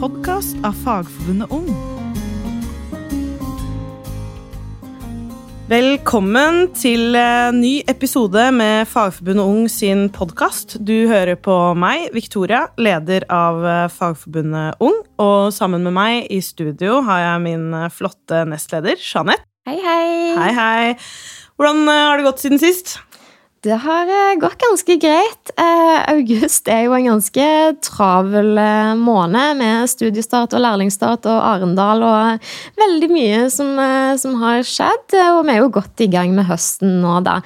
podkast av Fagforbundet Ung. Velkommen til en ny episode med Fagforbundet Ung sin podkast. Du hører på meg, Victoria, leder av Fagforbundet Ung. Og sammen med meg i studio har jeg min flotte nestleder, Jeanette. Hei, hei. Hei, hei. Hvordan har det gått siden sist? Det har eh, gått ganske greit. Eh, august er jo en ganske travel eh, måned med studiestart og lærlingsstart og Arendal og veldig mye som, som, har skjedd. Og vi er jo godt i gang med høsten nå, da.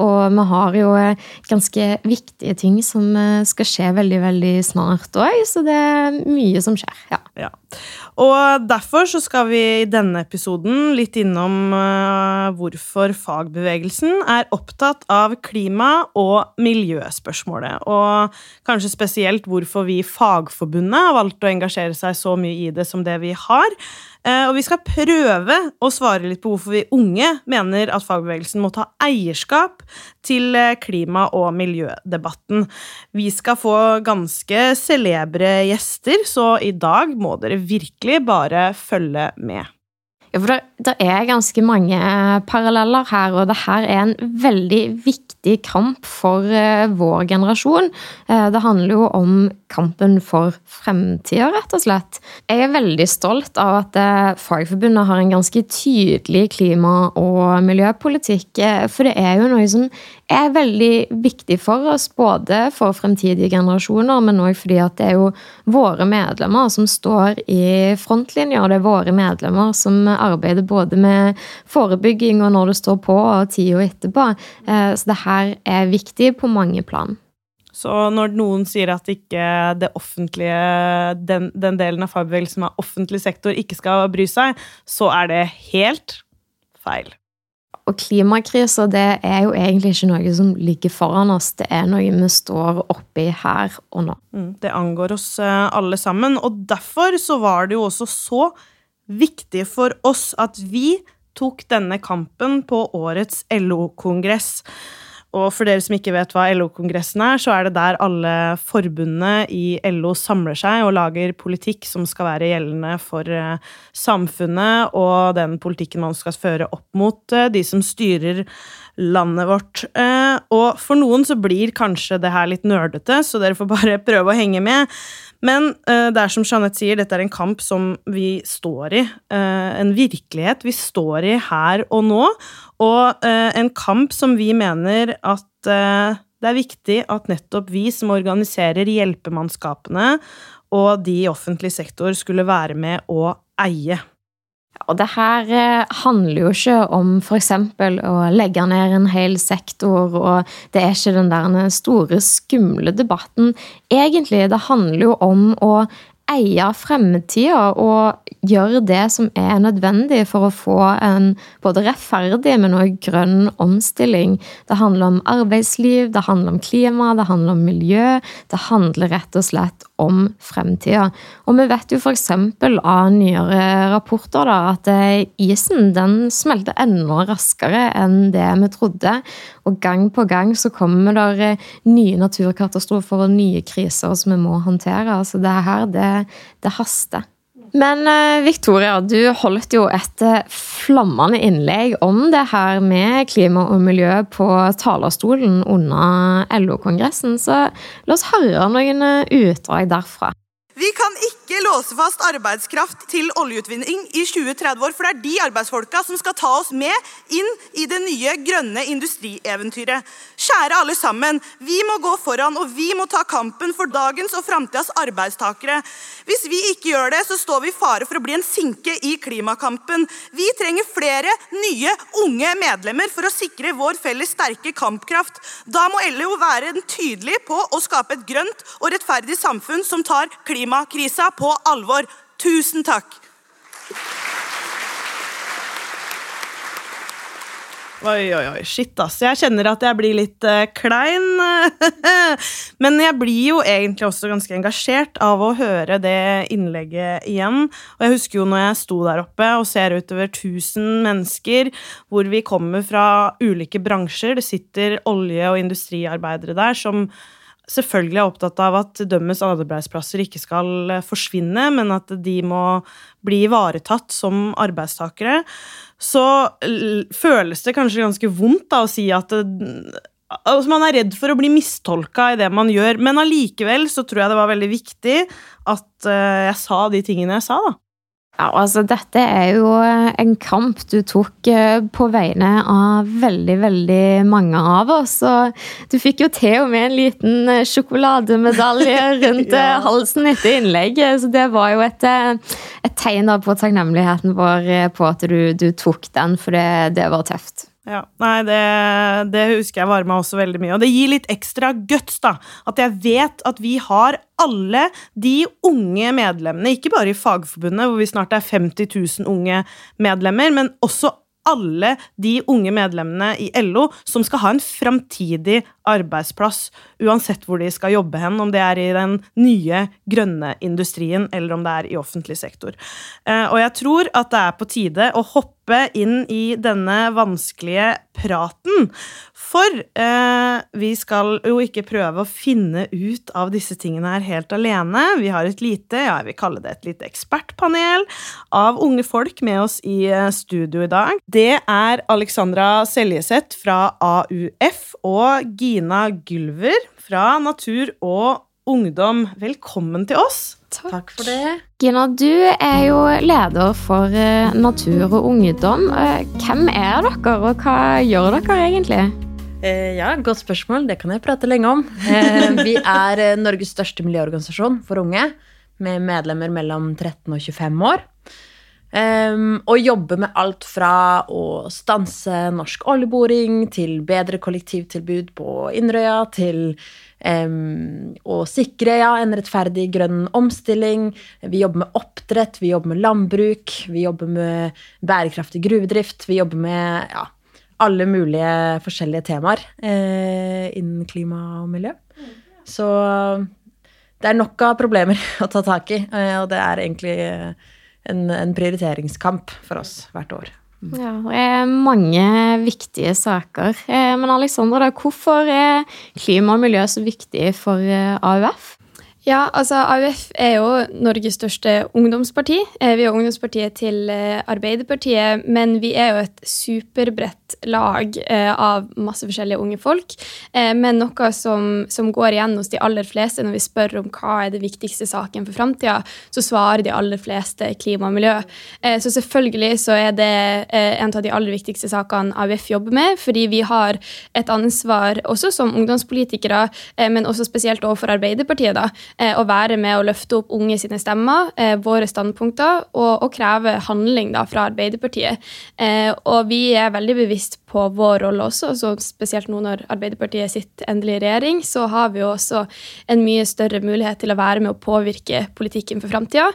Og vi har jo ganske viktige ting som skal skje veldig, veldig snart òg, så det er mye som skjer. ja. ja. Og derfor så skal vi i denne episoden litt innom uh, hvorfor fagbevegelsen er opptatt av klima- og miljøspørsmålet. Og kanskje spesielt hvorfor vi i Fagforbundet har valgt å engasjere seg så mye i det som det vi har. Uh, og vi skal prøve å svare litt på hvorfor vi unge mener at fagbevegelsen må ta eierskap til uh, klima- og miljødebatten. Vi skal få ganske celebre gjester, så i dag må dere virkelig bare følge med. Ja, for det, det, er ganske mange paralleller her, og det her er en veldig viktig kamp for uh, vår generasjon. Uh, det handler jo om kampen for fremtida, rett og slett. Jeg er veldig stolt av at uh, Fagforbundet har en ganske tydelig klima- og miljøpolitikk, for det er jo noe som er veldig viktig for oss, både for fremtidige generasjoner, men òg fordi at det er jo våre medlemmer som står i frontlinja, det er våre medlemmer som arbeider både med forebygging og når det står på, og tida etterpå. Eh, så det her er viktig på mange plan. Så når noen sier at ikke det offentlige, den, den delen av fagbevegelsen som er offentlig sektor, ikke skal bry seg, så er det helt feil. Og klimakrisa det er jo egentlig ikke noe som ligger foran oss, det er noe vi står oppi her og nå. Mm, det angår oss eh, alle sammen, og derfor så var det jo også så viktig for oss at vi tok denne kampen på årets LO-kongress. Og for dere som ikke vet hva LO-kongressen er, så er det der alle forbundene i LO samler seg og lager politikk som skal være gjeldende for eh, samfunnet, og den politikken man skal føre opp mot eh, de som styrer landet vårt. Eh, og for noen så blir kanskje det her litt nerdete, så dere får bare prøve å henge med. Men uh, det er som Jeanette sier, dette er en kamp som vi står i. Uh, en virkelighet vi står i her og nå. Og uh, en kamp som vi mener at det er viktig at nettopp vi som organiserer hjelpemannskapene og de i offentlig sektor, skulle være med å eie. Og det her eh, handler jo ikke om f.eks. å legge ned en hel sektor, og det er ikke den der store, skumle debatten. Egentlig, det handler jo om å eie fremtida og gjøre det som er nødvendig for å få en både rettferdig, men også grønn omstilling. Det handler om arbeidsliv, det handler om klima, det handler om miljø. Det handler rett og slett om fremtida. Og vi vet jo f.eks. av nyere rapporter da, at eh, isen den smelter enda raskere enn det vi trodde. Og gang på gang så kommer det eh, nye naturkatastrofer og nye kriser som vi må håndtere. Altså det her, det det haster. Men eh, Victoria, du holdt jo et eh, flammende innlegg om det her med klima og miljø på talerstolen under LO-kongressen, så la oss høre noen eh, utdrag derfra. Vi kan ikke låse fast arbeidskraft til oljeutvinning i 20-30 år, for det er de arbeidsfolka som skal ta oss med inn i det nye grønne industrieventyret. Kjære alle sammen, vi må gå foran, og vi må ta kampen for dagens og framtidas arbeidstakere. Hvis vi ikke gjør det, så står vi i fare for å bli en sinke i klimakampen. Vi trenger flere nye, unge medlemmer for å sikre vår felles sterke kampkraft. Da må LO være tydelig på å skape et grønt og rettferdig samfunn som tar klimakrisa på alvor. Tusen takk. Oi, oi, oi. Shit, ass. Jeg kjenner at jeg blir litt uh, klein. Men jeg blir jo egentlig også ganske engasjert av å høre det innlegget igjen. Og jeg husker jo når jeg sto der oppe og ser utover 1000 mennesker, hvor vi kommer fra ulike bransjer. Det sitter olje- og industriarbeidere der som selvfølgelig er opptatt av at dømmes arbeidsplasser ikke skal eh, forsvinne, men at de må bli ivaretatt som arbeidstakere, så føles det kanskje ganske vondt da, å si at altså Man er redd for å bli mistolka i det man gjør, men allikevel så tror jeg det var veldig viktig at uh, jeg sa de tingene jeg sa. da. Ja, altså Dette er jo en kamp du tok eh, på vegne av veldig, veldig mange av oss. Og du fikk jo til og med en liten eh, sjokolademedalje rundt ja. halsen etter innlegget. Så det var jo et, et tegn på takknemligheten vår på at du, du tok den, for det, det var tøft. Ja, nei, det, det, husker jeg varma også veldig mye. Og det gir litt ekstra guts, da. At jeg vet at vi har alle de unge medlemmene, ikke bare i Fagforbundet, hvor vi snart er 50 000 unge medlemmer, men også alle de unge medlemmene i LO som skal ha en framtidig arbeidsplass, uansett hvor de skal jobbe hen, om det er i den nye grønne industrien eller om det er i offentlig sektor. Eh, og jeg tror at det er på tide å hoppe inn i denne vanskelige praten. For eh, vi skal jo ikke prøve å finne ut av disse tingene her helt alene. Vi har et lite, ja, jeg vil kalle det et lite ekspertpanel av unge folk med oss i eh, studio i dag. Det er Alexandra Seljeseth fra AUF og Gina Gylver fra Natur og Ungdom. Velkommen til oss. Takk. Takk for det. Gina, du er jo leder for eh, Natur og Ungdom. Eh, hvem er dere, og hva gjør dere egentlig? Eh, ja, Godt spørsmål. Det kan jeg prate lenge om. Vi er Norges største miljøorganisasjon for unge, med medlemmer mellom 13 og 25 år. og jobber med alt fra å stanse norsk oljeboring til bedre kollektivtilbud på Inderøya, til Um, og sikre ja, en rettferdig grønn omstilling. Vi jobber med oppdrett, vi jobber med landbruk, vi jobber med bærekraftig gruvedrift. Vi jobber med ja, alle mulige forskjellige temaer eh, innen klima og miljø. Så det er nok av problemer å ta tak i, eh, og det er egentlig en, en prioriteringskamp for oss hvert år. Ja, det er mange viktige saker. Eh, men Alexandra, hvorfor er klima og miljø så viktig for eh, AUF? Ja, altså AUF er jo Norges største ungdomsparti. Eh, vi er ungdomspartiet til eh, Arbeiderpartiet, men vi er jo et superbredt lag eh, av masse forskjellige unge folk. Men noe som, som, går igjen hos de aller fleste når vi spør om hva er det viktigste saken for framtida, så svarer de aller fleste klima og miljø. Så selvfølgelig så er det en av de aller viktigste sakene AUF jobber med, fordi vi har et ansvar også som ungdomspolitikere, men også spesielt overfor Arbeiderpartiet. da, å være med å løfte opp unge sine stemmer, eh, våre standpunkter, og, og kreve handling da, fra Arbeiderpartiet. Eh, og vi er veldig bevisst på vår rolle også, så spesielt nå når Arbeiderpartiet sitter endelig i regjering, så har vi jo også en mye større mulighet til å være med å påvirke politikken for framtida.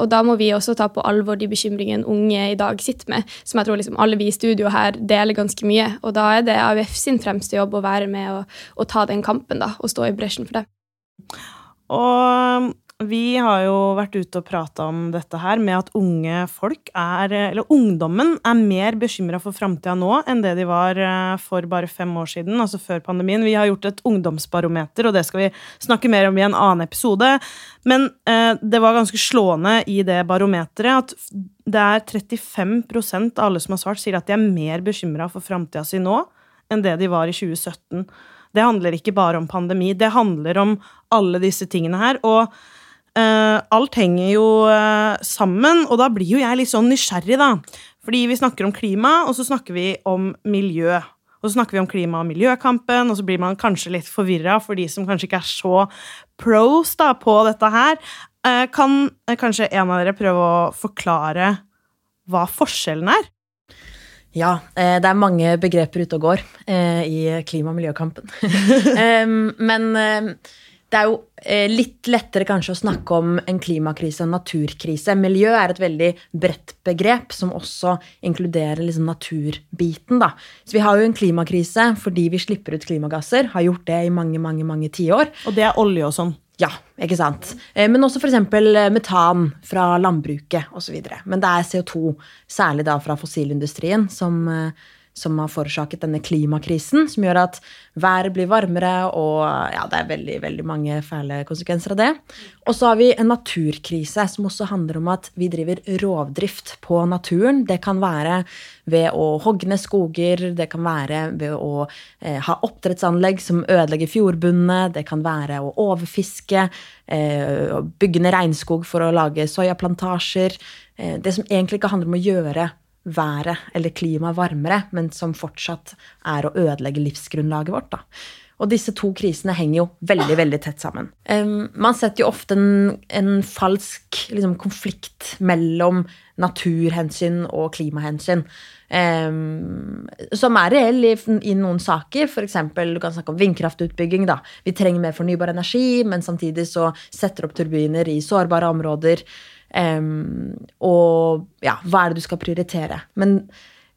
Og da må vi også ta på alvor de bekymringene unge i dag sitter med, som jeg tror liksom alle vi i studio her deler ganske mye. Og da er det AUF sin fremste jobb å være med og, og ta den kampen da, og stå i bresjen for det. Og vi har jo vært ute og prata om dette her med at unge folk er Eller ungdommen er mer bekymra for framtida nå enn det de var eh, for bare fem år siden, altså før pandemien. Vi har gjort et ungdomsbarometer, og det skal vi snakke mer om i en annen episode. Men eh, det var ganske slående i det barometeret at det er 35 av alle som har svart, sier at de er mer bekymra for framtida si nå enn det de var i 2017. Det handler ikke bare om pandemi, det handler om alle disse tingene her. Og uh, alt henger jo uh, sammen, og da blir jo jeg litt sånn nysgjerrig, da. Fordi vi snakker om klima, og så snakker vi om miljø. Og så snakker vi om klima- og miljøkampen, og så blir man kanskje litt forvirra for de som kanskje ikke er så pros da, på dette her. Uh, kan kanskje en av dere prøve å forklare hva forskjellen er? Ja, eh, det er mange begreper ute og går eh, i klima- og miljøkampen. Men eh, det er jo litt lettere kanskje å snakke om en klimakrise og en naturkrise. Miljø er et veldig bredt begrep som også inkluderer liksom naturbiten. Da. Så vi har jo en klimakrise fordi vi slipper ut klimagasser. Har gjort det i mange, mange, mange tiår. Og det er olje og sånn? Ja, ikke sant. Eh, men også f.eks. Eh, metan fra landbruket osv. Men det er CO2, særlig da fra fossilindustrien, som, eh, som har forårsaket denne klimakrisen, som gjør at været blir varmere, og ja, det er veldig, veldig mange fæle konsekvenser av det. Og så har vi en naturkrise, som også handler om at vi driver rovdrift på naturen. Det kan være ved å hogge ned skoger, det kan være ved å eh, ha oppdrettsanlegg som ødelegger fjordbunnene, det kan være å overfiske, eh, bygge ned regnskog for å lage soyaplantasjer. Eh, det som egentlig ikke handler om å gjøre været eller klimaet varmere, men som fortsatt er å ødelegge livsgrunnlaget vårt. Da. Og disse to krisene henger jo veldig veldig tett sammen. Um, man setter jo ofte en, en falsk liksom, konflikt mellom naturhensyn og klimahensyn. Um, som er reell i, i, noen saker. F.eks. du kan snakke om vindkraftutbygging. Da. Vi trenger mer fornybar energi, men samtidig så setter opp turbiner i sårbare områder. Um, og ja, hva er det du skal prioritere? Men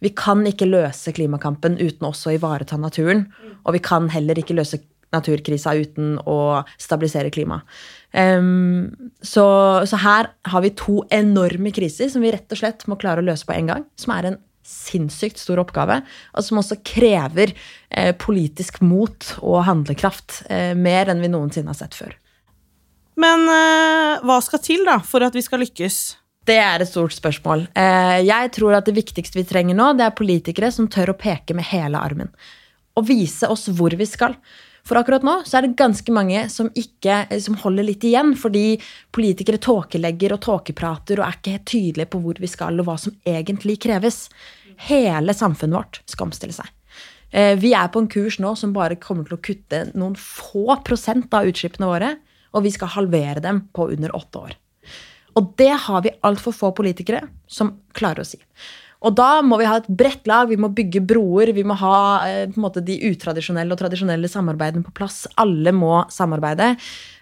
vi kan ikke løse klimakampen uten også å ivareta naturen. Og vi kan heller ikke løse naturkrisa uten å stabilisere klimaet. Um, så, så, her har vi to enorme kriser som vi rett og slett må klare å løse på en gang. Som er en sinnssykt stor oppgave, og som også krever eh, politisk mot og handlekraft. Eh, mer enn vi noensinne har sett før. Men uh, hva skal til da for at vi skal lykkes? Det er et stort spørsmål. Uh, jeg tror at det viktigste vi trenger nå, det er politikere som tør å peke med hele armen. Og vise oss hvor vi skal. For akkurat nå så er det ganske mange som, ikke, som holder litt igjen, fordi politikere tåkelegger og tåkeprater og er ikke helt tydelige på hvor vi skal, og hva som egentlig kreves. Hele samfunnet vårt skal omstille seg. Uh, vi er på en kurs nå som bare kommer til å kutte noen få prosent av utslippene våre og vi skal halvere dem på under åtte år. Og det har vi altfor få politikere som klarer å si. Og da må vi ha et bredt lag, vi må bygge broer, vi må ha eh, måte, de utradisjonelle og tradisjonelle samarbeidene på plass. Alle må samarbeide.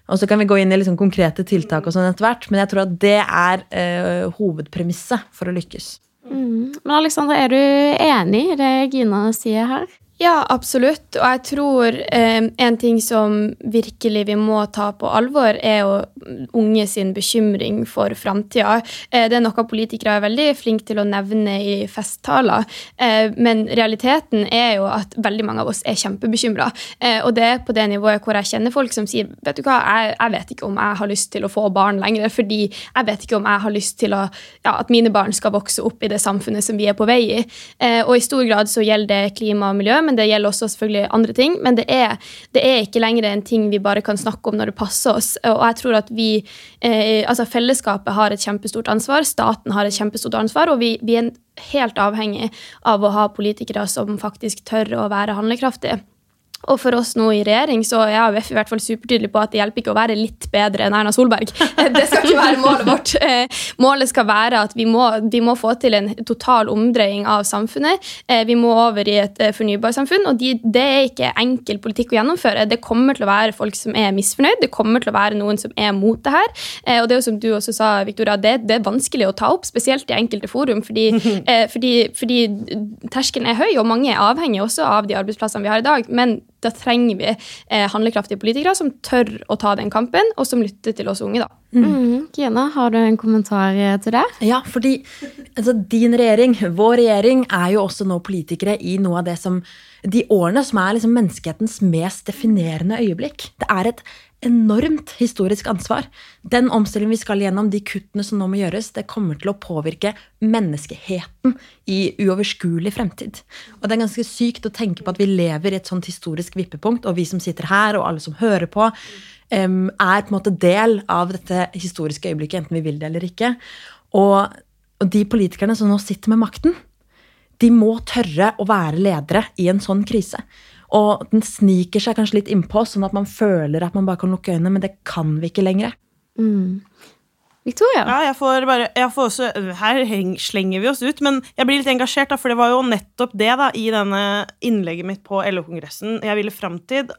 Og så kan vi gå inn i liksom konkrete tiltak, og sånn etter hvert, men jeg tror at det er eh, hovedpremisset for å lykkes. Mm. Men Alexandra, er du enig i det Gina sier her? Ja, absolutt. Og jeg tror eh, en ting som virkelig vi må ta på alvor, er jo unge sin bekymring for framtida. Eh, det er noe politikere er veldig flinke til å nevne i festtaler. Eh, men realiteten er jo at veldig mange av oss er kjempebekymra. Eh, og det er på det nivået hvor jeg kjenner folk som sier vet du hva, jeg, jeg, vet ikke om jeg har lyst til å få barn lenger, fordi jeg vet ikke om jeg har lyst til å, ja, at mine barn skal vokse opp i det samfunnet som vi er på vei i. Eh, og i stor grad så gjelder det klima og miljø men det gjelder også selvfølgelig andre ting. Men det er, det er, ikke lenger en ting vi bare kan snakke om når det passer oss. Og jeg tror at vi, eh, altså Fellesskapet har et kjempestort ansvar, staten har et kjempestort ansvar, og vi, vi er helt avhengig av å ha politikere som faktisk tør å være handlekraftige. Og for oss nå i regjering så er AUF i hvert fall supertydelig på at det hjelper ikke å være litt bedre enn Erna Solberg. Det skal ikke være målet vårt. Eh, målet skal være at vi må, vi må få til en total omdreiing av samfunnet. Eh, vi må over i et eh, fornybarsamfunn, og de, det er ikke enkel politikk å gjennomføre. Det kommer til å være folk som er misfornøyd, det kommer til å være noen som er mot det her. Og det er jo som du også sa, Victoria, det, det er vanskelig å ta opp, spesielt i enkelte forum, fordi, fordi, fordi terskelen er høy, og mange er avhengig også av de arbeidsplassene vi har i dag. men da trenger vi eh, handlekraftige politikere som tør å ta den kampen, og som lytter til oss unge. da. Mm. Mm. Gina, har du en kommentar eh, til det? Ja, fordi altså, din regjering, vår regjering, er jo også nå politikere i noe av det som De årene som er liksom menneskehetens mest definerende øyeblikk. Det er et enormt historisk ansvar. Den omstillingen vi skal gjennom, de kuttene som nå må gjøres, det kommer til å påvirke menneskeheten i uoverskuelig fremtid. Og det er ganske sykt å tenke på at vi lever i et sånt historisk vippepunkt, og vi som sitter her, og alle som hører på, er på en måte del av dette historiske øyeblikket, enten vi vil det eller ikke. Og, de politikerne som nå sitter med makten, de må tørre å være ledere i en sånn krise. Og den sniker seg kanskje litt innpå, sånn at man føler at man bare kan lukke øynene, men det kan vi ikke lenger. Mm. Victoria? Ja, jeg får bare jeg får også, Her heng, slenger vi oss ut, men jeg blir litt engasjert, da, for det var jo nettopp det da, i denne innlegget mitt på LO-kongressen jeg ville fram til,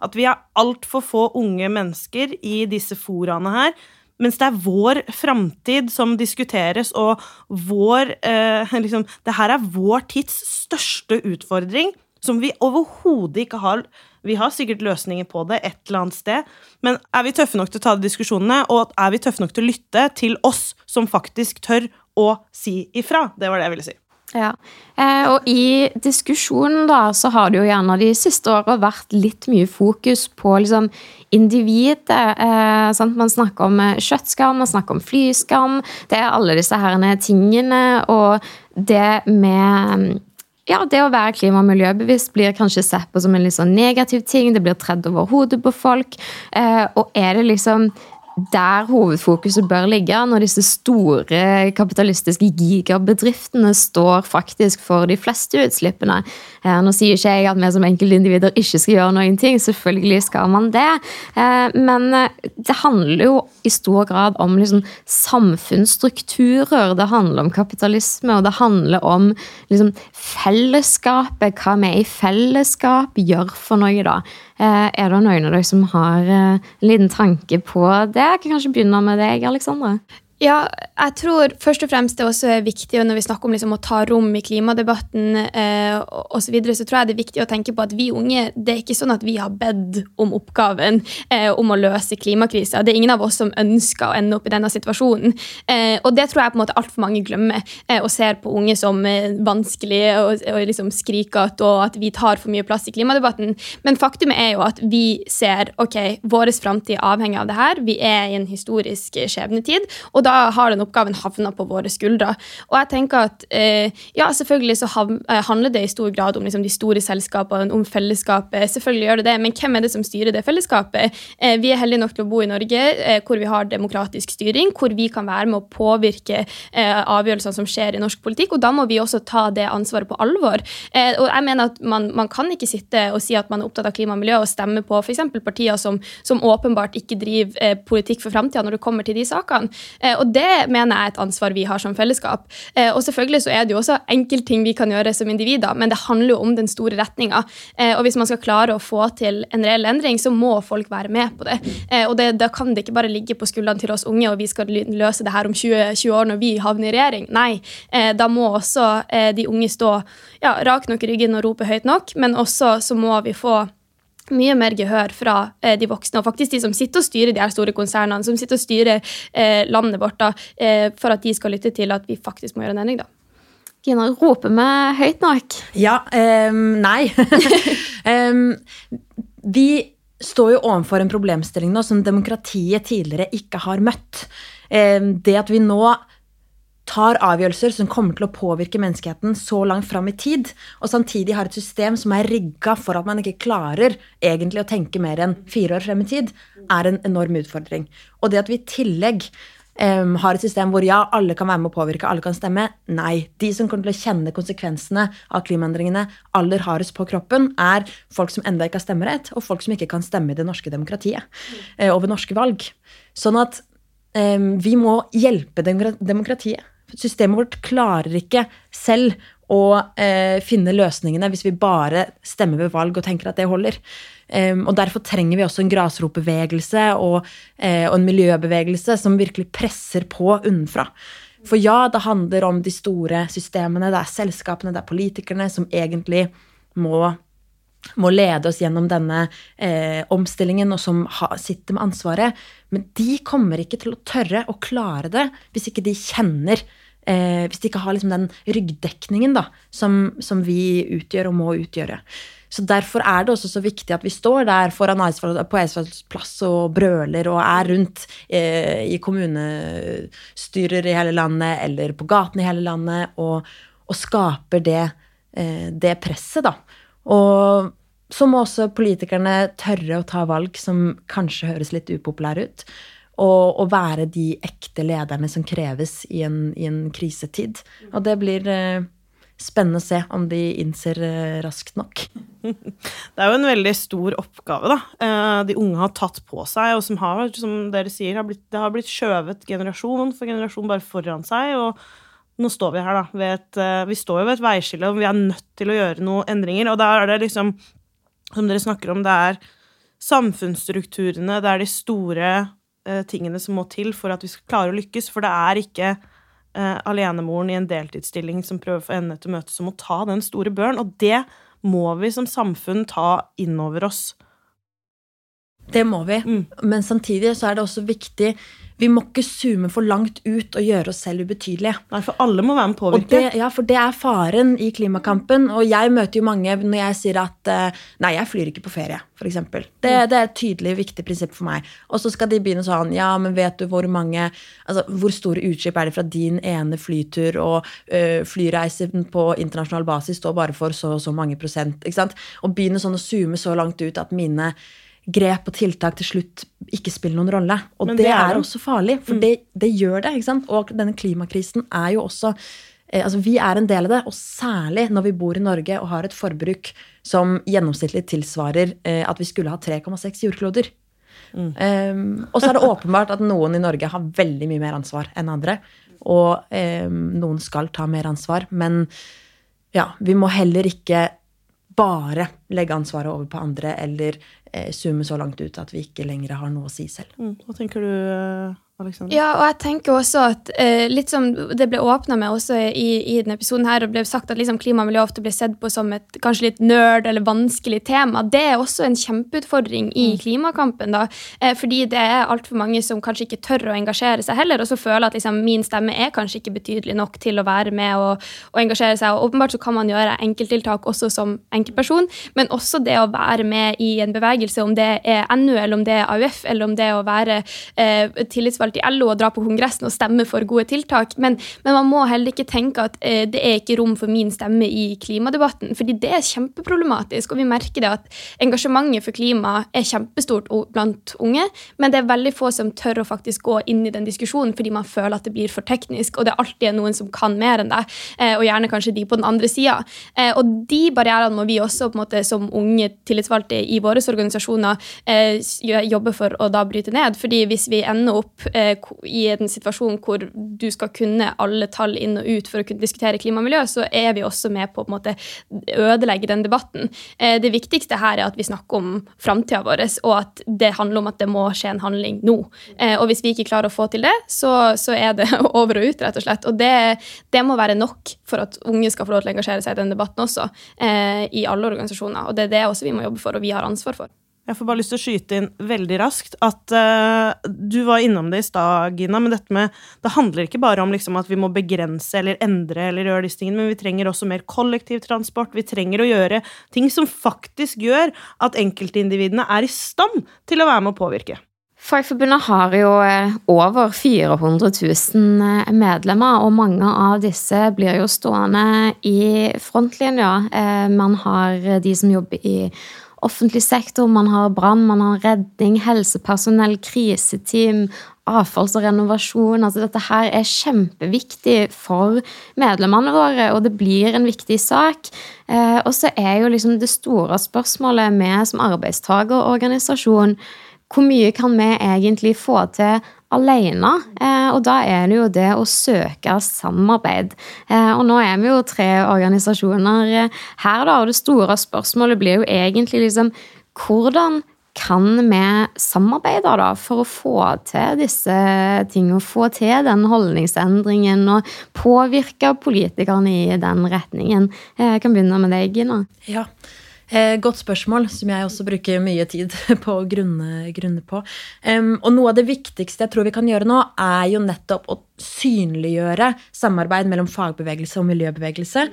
at vi har altfor få unge mennesker i disse foraene her. Mens det er vår framtid som diskuteres, og vår eh, liksom, Det her er vår tids største utfordring som vi overhodet ikke har Vi har sikkert løsninger på det et eller annet sted, men er vi tøffe nok til å ta de diskusjonene, og er vi tøffe nok til å lytte til oss som faktisk tør å si ifra? Det var det jeg ville si. Ja, eh, og i diskusjonen da, så har det jo gjerne de siste åra vært litt mye fokus på liksom individet. Eh, man snakker om eh, kjøttskam, man snakker om flyskam. Det er alle disse herne tingene. Og det med ja, det å være klima- og miljøbevisst blir kanskje sett på som en litt sånn negativ ting. Det blir tredd over hodet på folk. Eh, og er det liksom der hovedfokuset bør ligge, når disse store kapitalistiske gigabedriftene står faktisk for de fleste utslippene. Eh, nå sier ikke jeg at vi som enkeltindivider ikke skal gjøre noen ting, selvfølgelig skal man det. Eh, men eh, det handler jo i stor grad om liksom samfunnsstrukturer. Det handler om kapitalisme, og det handler om liksom fellesskapet. Hva vi i fellesskap gjør for noe, da. Er det noen av dere som har en liten tanke på det? Jeg kan kanskje begynne med deg, Alexandra. Ja, jeg tror først og fremst det også er viktig når vi snakker om liksom å ta rom i klimadebatten eh, osv., så, så tror jeg det er viktig å tenke på at vi unge det er ikke sånn at vi har bedt om oppgaven eh, om å løse klimakrisa. Det er ingen av oss som ønsker å ende opp i denne situasjonen. Eh, og det tror jeg på en måte altfor mange glemmer eh, og ser på unge som vanskelige vanskelig og, og liksom skrikete, og at vi tar for mye plass i klimadebatten. Men faktum er jo at vi ser ok, vår framtid avhenger av det her. Vi er i en historisk skjebnetid. og da har den oppgaven havna på våre skuldre. Og jeg tenker at eh, ja, selvfølgelig så eh, handler det i stor grad om liksom, de store selskapene, om fellesskapet. Selvfølgelig gjør det det, men hvem er det som styrer det fellesskapet? Eh, vi er heldige nok til å bo i Norge eh, hvor vi har demokratisk styring, hvor vi kan være med å påvirke eh, avgjørelsene som skjer i norsk politikk, og da må vi også ta det ansvaret på alvor. Eh, og jeg mener at man, man, kan ikke sitte og si at man er opptatt av klima og miljø og stemme på f.eks. partier som, som, åpenbart ikke driver politikk for framtida når det kommer til de sakene. Og det mener jeg er et ansvar vi har som fellesskap. Eh, og selvfølgelig så er det jo også enkeltting vi kan gjøre som individer, men det handler jo om den store retninga. Eh, og hvis man skal klare å få til en reell endring, så må folk være med på det. Eh, og det, da kan det ikke bare ligge på skuldrene til oss unge, og vi skal løse det her om 20, 20 år når vi havner i regjering. Nei, da må også de unge stå ja, rak nok i ryggen og rope høyt nok, men også så må vi få mye mer gehør fra eh, de voksne, og faktisk de som sitter og styrer de her store konsernene, som sitter og styrer eh, landet vårt, da, eh, for at de skal lytte til at vi faktisk må gjøre en endring. da. Gina, roper vi høyt nok? Ja. Um, nei. um, vi står jo overfor en problemstilling nå som demokratiet tidligere ikke har møtt. Um, det at vi nå tar avgjørelser som kommer til å påvirke menneskeheten så langt fram i tid, og samtidig har et system som er rigga for at man ikke klarer egentlig å tenke mer enn fire år frem i tid, er en enorm utfordring. Og det at vi i tillegg um, har et system hvor ja, alle kan være med å påvirke, alle kan stemme, nei. De som kommer til å kjenne konsekvensene av klimaendringene aller hardest på kroppen, er folk som enda ikke har stemmerett, og folk som ikke kan stemme i det norske demokratiet uh, over norske valg. Sånn at um, vi må hjelpe demokratiet Systemet vårt klarer ikke selv å eh, finne løsningene hvis vi bare stemmer ved valg og tenker at det holder. Um, og Derfor trenger vi også en grasropbevegelse og, eh, og en miljøbevegelse som virkelig presser på unnenfra. For ja, det handler om de store systemene, det er selskapene, det er politikerne som egentlig må, må lede oss gjennom denne eh, omstillingen, og som ha, sitter med ansvaret. Men de kommer ikke til å tørre å klare det hvis ikke de kjenner eh, Hvis de ikke har liksom den ryggdekningen da, som, som, vi utgjør og må utgjøre. Så Derfor er det også så viktig at vi står der foran på Eidsvolls plass og brøler og er rundt eh, i kommunestyrer i hele landet eller på gatene i hele landet og, og skaper det, eh, det presset, da. Og så må også politikerne tørre å ta valg som kanskje høres litt upopulære ut. Og, og være de ekte lederne som kreves i en, i en krisetid. Og det blir eh, spennende å se om de innser eh, raskt nok. Det er jo en veldig stor oppgave da, eh, de unge har tatt på seg, og som, har, som dere sier, har blitt, det har blitt skjøvet generasjon for generasjon bare foran seg. og nå står vi her, da. Et, eh, vi står jo ved et veiskille, og vi er nødt til å gjøre noen endringer. Og da er det liksom, som dere snakker om, det er samfunnsstrukturene, det er de store eh, tingene som må til for at vi skal klare å lykkes. For det er ikke eh, alenemoren i en deltidsstilling som prøver å få endene til å møtes, som må ta den store børen. Og det må vi som samfunn ta inn over oss. Det må vi. Men samtidig så er det også viktig Vi må ikke zoome for langt ut og gjøre oss selv ubetydelige. Nei, for alle må være med å Og påvirke. det, ja, for det er faren i klimakampen. Og jeg møter jo mange når jeg sier at eh, nei, jeg flyr ikke på ferie, f.eks. Det, det er et tydelig, viktig prinsipp for meg. Og så skal de begynne sånn Ja, men vet du hvor mange Altså, hvor store utslipp er det fra din ene flytur, og øh, flyreisen på internasjonal basis står bare for så og så mange prosent. ikke sant? Og begynne sånn å zoome så langt ut at mine grep og tiltak til slutt ikke spiller noen rolle. Og det, det er er også farlig, for det, det gjør det. ikke sant? Og denne klimakrisen er jo også eh, altså Vi er en del av det, og særlig når vi bor i Norge og har et forbruk som gjennomsnittlig tilsvarer eh, at vi skulle ha 3,6 jordkloder. Um, og så er det åpenbart at noen i Norge har veldig mye mer ansvar enn andre. Og um, noen skal ta mer ansvar. Men ja, vi må heller ikke bare legge ansvaret over på andre eller eh, zoome så langt ut at vi ikke lenger har noe å si selv. Mm, Hva tenker du, eh, Alexander? Ja, og jeg tenker også at eh, litt som det ble åpna med også i, i denne episoden her, og ble sagt at liksom klima og miljø ofte blir sett på som et kanskje litt nerd eller vanskelig tema, det er også en kjempeutfordring i klimakampen. da, eh, Fordi det er altfor mange som kanskje ikke tør å engasjere seg heller, og så føler at liksom, min stemme er kanskje ikke betydelig nok til å være med og, og engasjere seg. og Åpenbart så kan man gjøre enkelttiltak også som enkeltperson, men også det å være med i en bevegelse, om det er NU, eller om det er AUF, eller om det er å være eh, tillitsvalgt i LO og dra på kongressen og stemme for gode tiltak. Men, men man må heller ikke tenke at eh, det er ikke rom for min stemme i klimadebatten, fordi det er kjempeproblematisk. Og vi merker det at engasjementet for klima er kjempestort blant unge, men det er veldig få som tør å faktisk gå inn i den diskusjonen fordi man føler at det blir for teknisk, og det er alltid noen som kan mer enn deg, eh, og gjerne kanskje de på den andre sida. Eh, og de barrierene må vi også på en måte som unge tillitsvalgte i våre organisasjoner eh, jobbe for å da bryte ned. fordi hvis vi ender opp i en situasjon hvor du skal kunne alle tall inn og ut for å kunne diskutere klima og miljø, så er vi også med på å måte ødelegge den debatten. Eh, det viktigste her er at vi snakker om framtida vår, og at det handler om at det må skje en handling nå. Eh, og hvis vi ikke klarer å få til det, så, så er det over og ut, rett og slett. Og det, det må være nok for at unge skal få lov til å engasjere seg i den debatten også, eh, i alle organisasjoner. Og det er det også vi må jobbe for, og vi har ansvar for. Jeg får bare lyst til å skyte inn veldig raskt at uh, du var innom det i stad, Gina, men dette med Det handler ikke bare om liksom at vi må begrense eller endre eller gjøre disse tingene, men vi trenger også mer kollektivtransport. Vi trenger å gjøre ting som faktisk gjør at enkeltindividene er i stand til å være med å påvirke. Fagforbundet har jo eh, over 400 000 eh, medlemmer, og mange av disse blir jo stående i frontlinja. Man har de som jobber i offentlig sektor, man har brann, man har redning, helsepersonell, kriseteam, avfalls- og renovasjon. Altså, dette her er kjempeviktig for medlemmene våre, og det blir en viktig sak. Eh, Og så er jo liksom det store spørsmålet med som arbeidstagerorganisasjon hvor mye kan vi egentlig få til alene? Eh, og da er det jo det å søke samarbeid. Eh, og nå er vi jo tre organisasjoner eh, her, da, og det store spørsmålet blir jo egentlig liksom hvordan kan vi samarbeide da, for å få til disse tingene, få til den holdningsendringen og påvirke politikerne i den retningen? Jeg kan begynne med deg, Gina. Ja, eh, Godt spørsmål, som jeg også bruker mye tid på å grunne, grunne på. Um, og noe av det viktigste jeg tror vi kan gjøre nå, er jo nettopp å synliggjøre samarbeid mellom fagbevegelse og miljøbevegelse.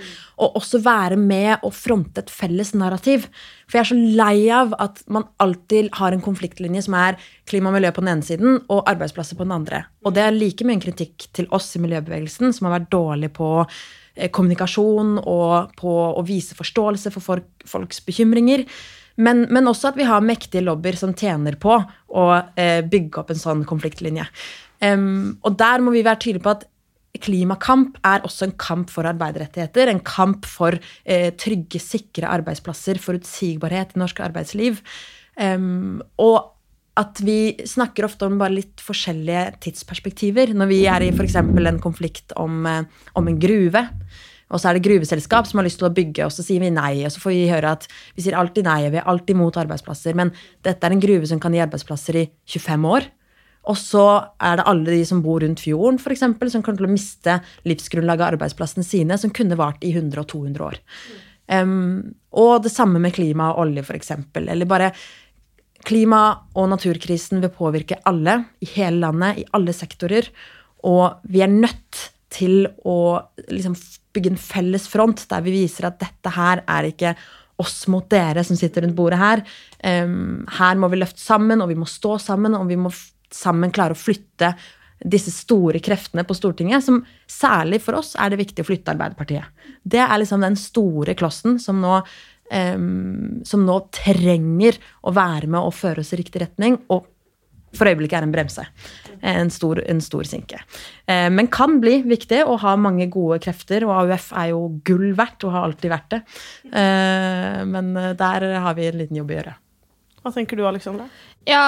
Og også være med og fronte et felles narrativ. For jeg er så lei av at man alltid har en konfliktlinje som er klima og miljø på den ene siden og arbeidsplasser på den andre. Og det er like mye en kritikk til oss i miljøbevegelsen, som har vært dårlig på eh, kommunikasjon og på å vise forståelse for folk, folks bekymringer. Men, men også at vi har mektige lobbyer som tjener på å eh, bygge opp en sånn konfliktlinje. Um, og der må vi være tydelige på at klimakamp er også en kamp for arbeiderrettigheter. En kamp for eh, trygge, sikre arbeidsplasser, forutsigbarhet i norsk arbeidsliv. Um, og at vi snakker ofte om bare litt forskjellige tidsperspektiver. Når vi er i f.eks. en konflikt om, eh, om en gruve, og så er det gruveselskap som har lyst til å bygge, og så sier vi nei. Og så får vi høre at vi sier alltid nei, vi er alltid mot arbeidsplasser. Men dette er en gruve som kan gi arbeidsplasser i 25 år. Og så er det alle de som bor rundt fjorden, eksempel, som kommer til å miste livsgrunnlaget av arbeidsplassene sine, som kunne vart i 100 og 200 år. Um, og det samme med klima og olje, eksempel. Eller bare Klima- og naturkrisen vil påvirke alle i hele landet, i alle sektorer. Og vi er nødt til å liksom bygge en felles front der vi viser at dette her er ikke oss mot dere som sitter rundt bordet her. Um, her må vi løfte sammen, og vi må stå sammen, og vi må sammen klare å flytte disse store kreftene på Stortinget, som særlig for oss er det viktig å flytte Arbeiderpartiet. Det er liksom den store klossen som nå, som nå trenger å være med og føre oss i riktig retning, og for øyeblikket er en bremse. En stor, en stor sinke. Eh, men kan bli viktig å ha mange gode krefter, og AUF er jo gull verdt og har alltid vært det. Eh, men der har vi en liten jobb å gjøre. Hva tenker du, Alexandra? Ja,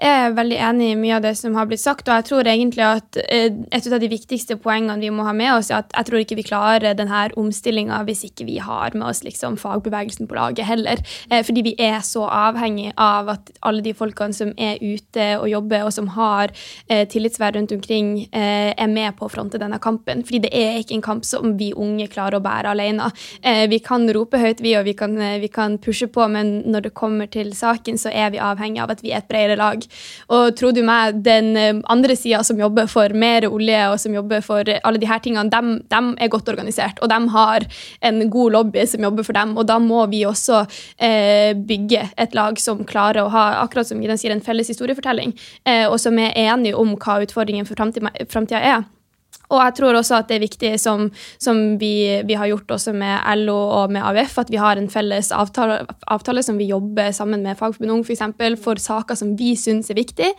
jeg er veldig enig i mye av det som har blitt sagt. Og jeg tror egentlig at eh, et av de viktigste poengene vi må ha med oss, er at jeg tror ikke vi klarer denne omstillinga hvis ikke vi har med oss liksom fagbevegelsen på laget heller. Eh, fordi vi er så avhengig av at alle de folkene som er ute og jobber, og som har eh, tillitsverv rundt omkring, er med på å fronte denne kampen. Fordi det er ikke en kamp som vi unge klarer å bære alene. Vi kan rope høyt, vi, og vi kan, vi kan pushe på, men når det kommer til saken, så er vi avhengig avhengig av at vi er et bredere lag. Og tro du meg, den eh, andre sida som jobber for mer olje, og som jobber for alle her tingene, de, de, er godt organisert. Og de har en god lobby som jobber for dem. Og da må vi også eh, bygge et lag som klarer å ha akkurat som Gideon sier, en felles historiefortelling, eh, og som er enige om hva utfordringen for framtida er. Og jeg tror også at det er viktig, som, som vi, vi, har gjort også med LO og med AUF, at vi har en felles avtale, avtale som vi jobber sammen med Fagforbundet Ung f.eks. For, for saker som vi syns er viktig.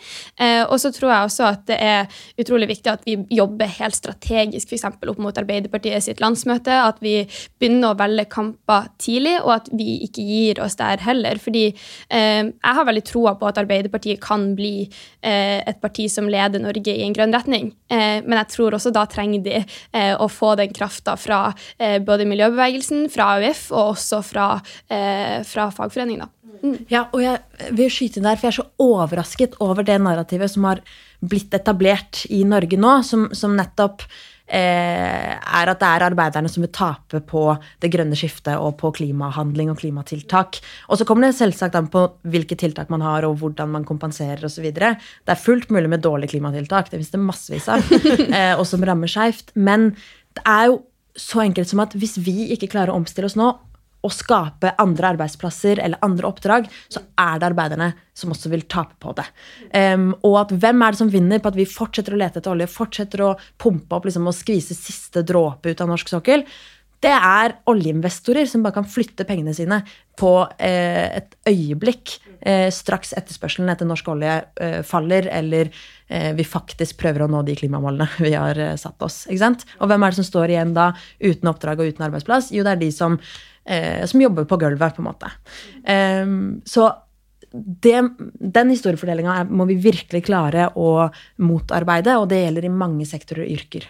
Eh, og så tror jeg også at det er utrolig viktig at vi jobber helt strategisk f.eks. opp mot Arbeiderpartiet sitt landsmøte. At vi begynner å velge kamper tidlig, og at vi ikke gir oss der heller. Fordi eh, jeg har veldig troa på at Arbeiderpartiet kan bli eh, et parti som leder Norge i en grønn retning. Eh, men jeg tror også da trenger de eh, å få den krafta fra eh, både miljøbevegelsen, fra AUF og også fra, eh, fra fagforeningen. Mm. Ja, og jeg vil skyte inn der, for jeg er så overrasket over det narrativet som har blitt etablert i Norge nå, som, som nettopp er at det er arbeiderne som vil tape på det grønne skiftet og på klimahandling og klimatiltak. Og så kommer det selvsagt an på hvilke tiltak man har og hvordan man kompenserer osv. Det er fullt mulig med dårlige klimatiltak, det finnes det massevis av, eh, og som rammer skeivt. Men det er jo så enkelt som at hvis vi ikke klarer å omstille oss nå, å skape andre arbeidsplasser eller andre oppdrag, så er det arbeiderne som også vil tape på det. Um, og at hvem er det som vinner på at vi fortsetter å lete etter olje, fortsetter å pumpe opp liksom, og skvise siste dråpe ut av norsk sokkel? Det er oljeinvestorer som bare kan flytte pengene sine på eh, et øyeblikk eh, straks etterspørselen etter norsk olje eh, faller, eller eh, vi faktisk prøver å nå de klimamålene vi har eh, satt oss. Og hvem er det som står igjen da uten oppdrag og uten arbeidsplass? Jo, det er de som som jobber på gulvet, på en måte. Så det, den historiefordelinga må vi virkelig klare å motarbeide, og det gjelder i mange sektorer og yrker.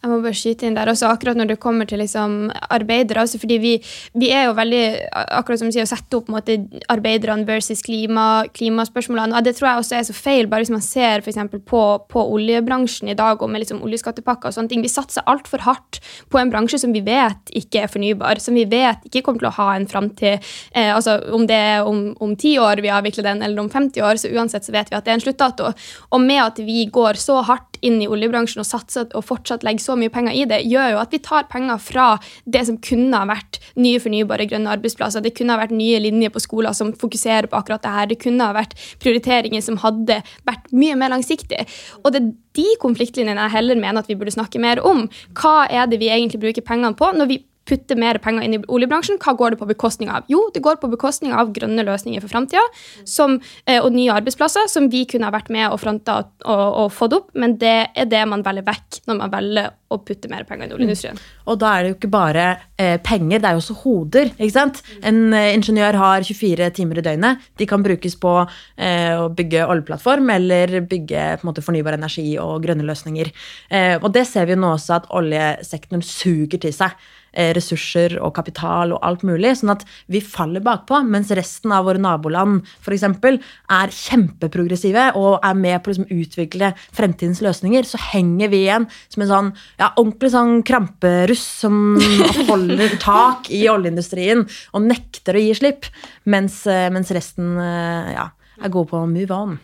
Jeg må bare skyte inn der også, akkurat når det kommer til liksom, arbeidere. Altså fordi vi, vi, er jo veldig akkurat som du sier, å sette opp måte, arbeiderne versus klima, klimaspørsmålene. og Det tror jeg også er så feil, bare hvis man ser for på, på oljebransjen i dag og med liksom, oljeskattepakker og sånne ting. Vi satser altfor hardt på en bransje som vi vet ikke er fornybar, som vi vet ikke kommer til å ha en framtid. Eh, altså, om det er om, 10 år vi avvikler den, eller om 50 år, så uansett så vet vi at det er en sluttdato. Og med at vi går så hardt inn i oljebransjen og satser og fortsatt legger så mye penger i det, gjør jo at vi tar penger fra det som kunne ha vært nye fornybare grønne arbeidsplasser. Det kunne ha vært nye linjer på skoler som fokuserer på akkurat det her. Det kunne ha vært prioriteringer som hadde vært mye mer langsiktige. Og det er de konfliktlinjene jeg heller mener at vi burde snakke mer om. Hva er det vi egentlig bruker pengene på? når vi putte mer penger inn i oljebransjen, hva går det på bekostning av? Jo, det går på bekostning av grønne løsninger for framtida eh, og nye arbeidsplasser som vi kunne ha vært med og fronta og, og, og, fått opp, men det er det man velger vekk når man velger å putte mer penger i oljeindustrien. Mm. Og da er det jo ikke bare eh, penger, det er jo også hoder. ikke sant? En eh, ingeniør har 24 timer i døgnet. De kan brukes på eh, å bygge oljeplattform eller bygge på en måte, fornybar energi og grønne løsninger. Eh, og det ser vi jo nå også at oljesektoren suger til seg. Eh, ressurser og kapital og alt mulig, sånn at vi faller bakpå, mens resten av våre naboland for eksempel, er kjempeprogressive og er med på å liksom, utvikle fremtidens løsninger, så henger vi igjen som en sånn ja, ordentlig sånn kramperuss som holder tak i oljeindustrien og nekter å gi slipp, mens, eh, mens resten eh, ja, er gode på move on.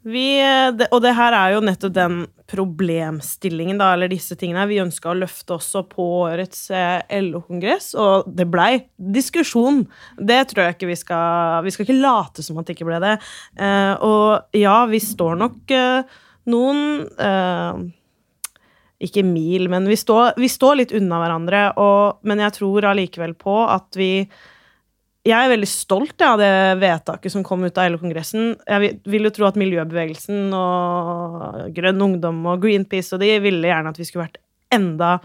Vi, og det her er jo nettopp den problemstillingen, da, eller disse tingene. Vi ønska å løfte også på årets eh, LO-kongress, og det blei diskusjon. Det tror jeg ikke vi skal Vi skal ikke late som at det ikke ble det. Eh, og ja, vi står nok eh, noen Ikke mil, men vi står, vi står litt unna hverandre, og, men jeg tror allikevel på at vi jeg er veldig stolt av det vedtaket som kom ut av LO-kongressen. Jeg vil jo tro at miljøbevegelsen og Grønn Ungdom og Greenpeace og de ville gjerne at vi skulle vært enda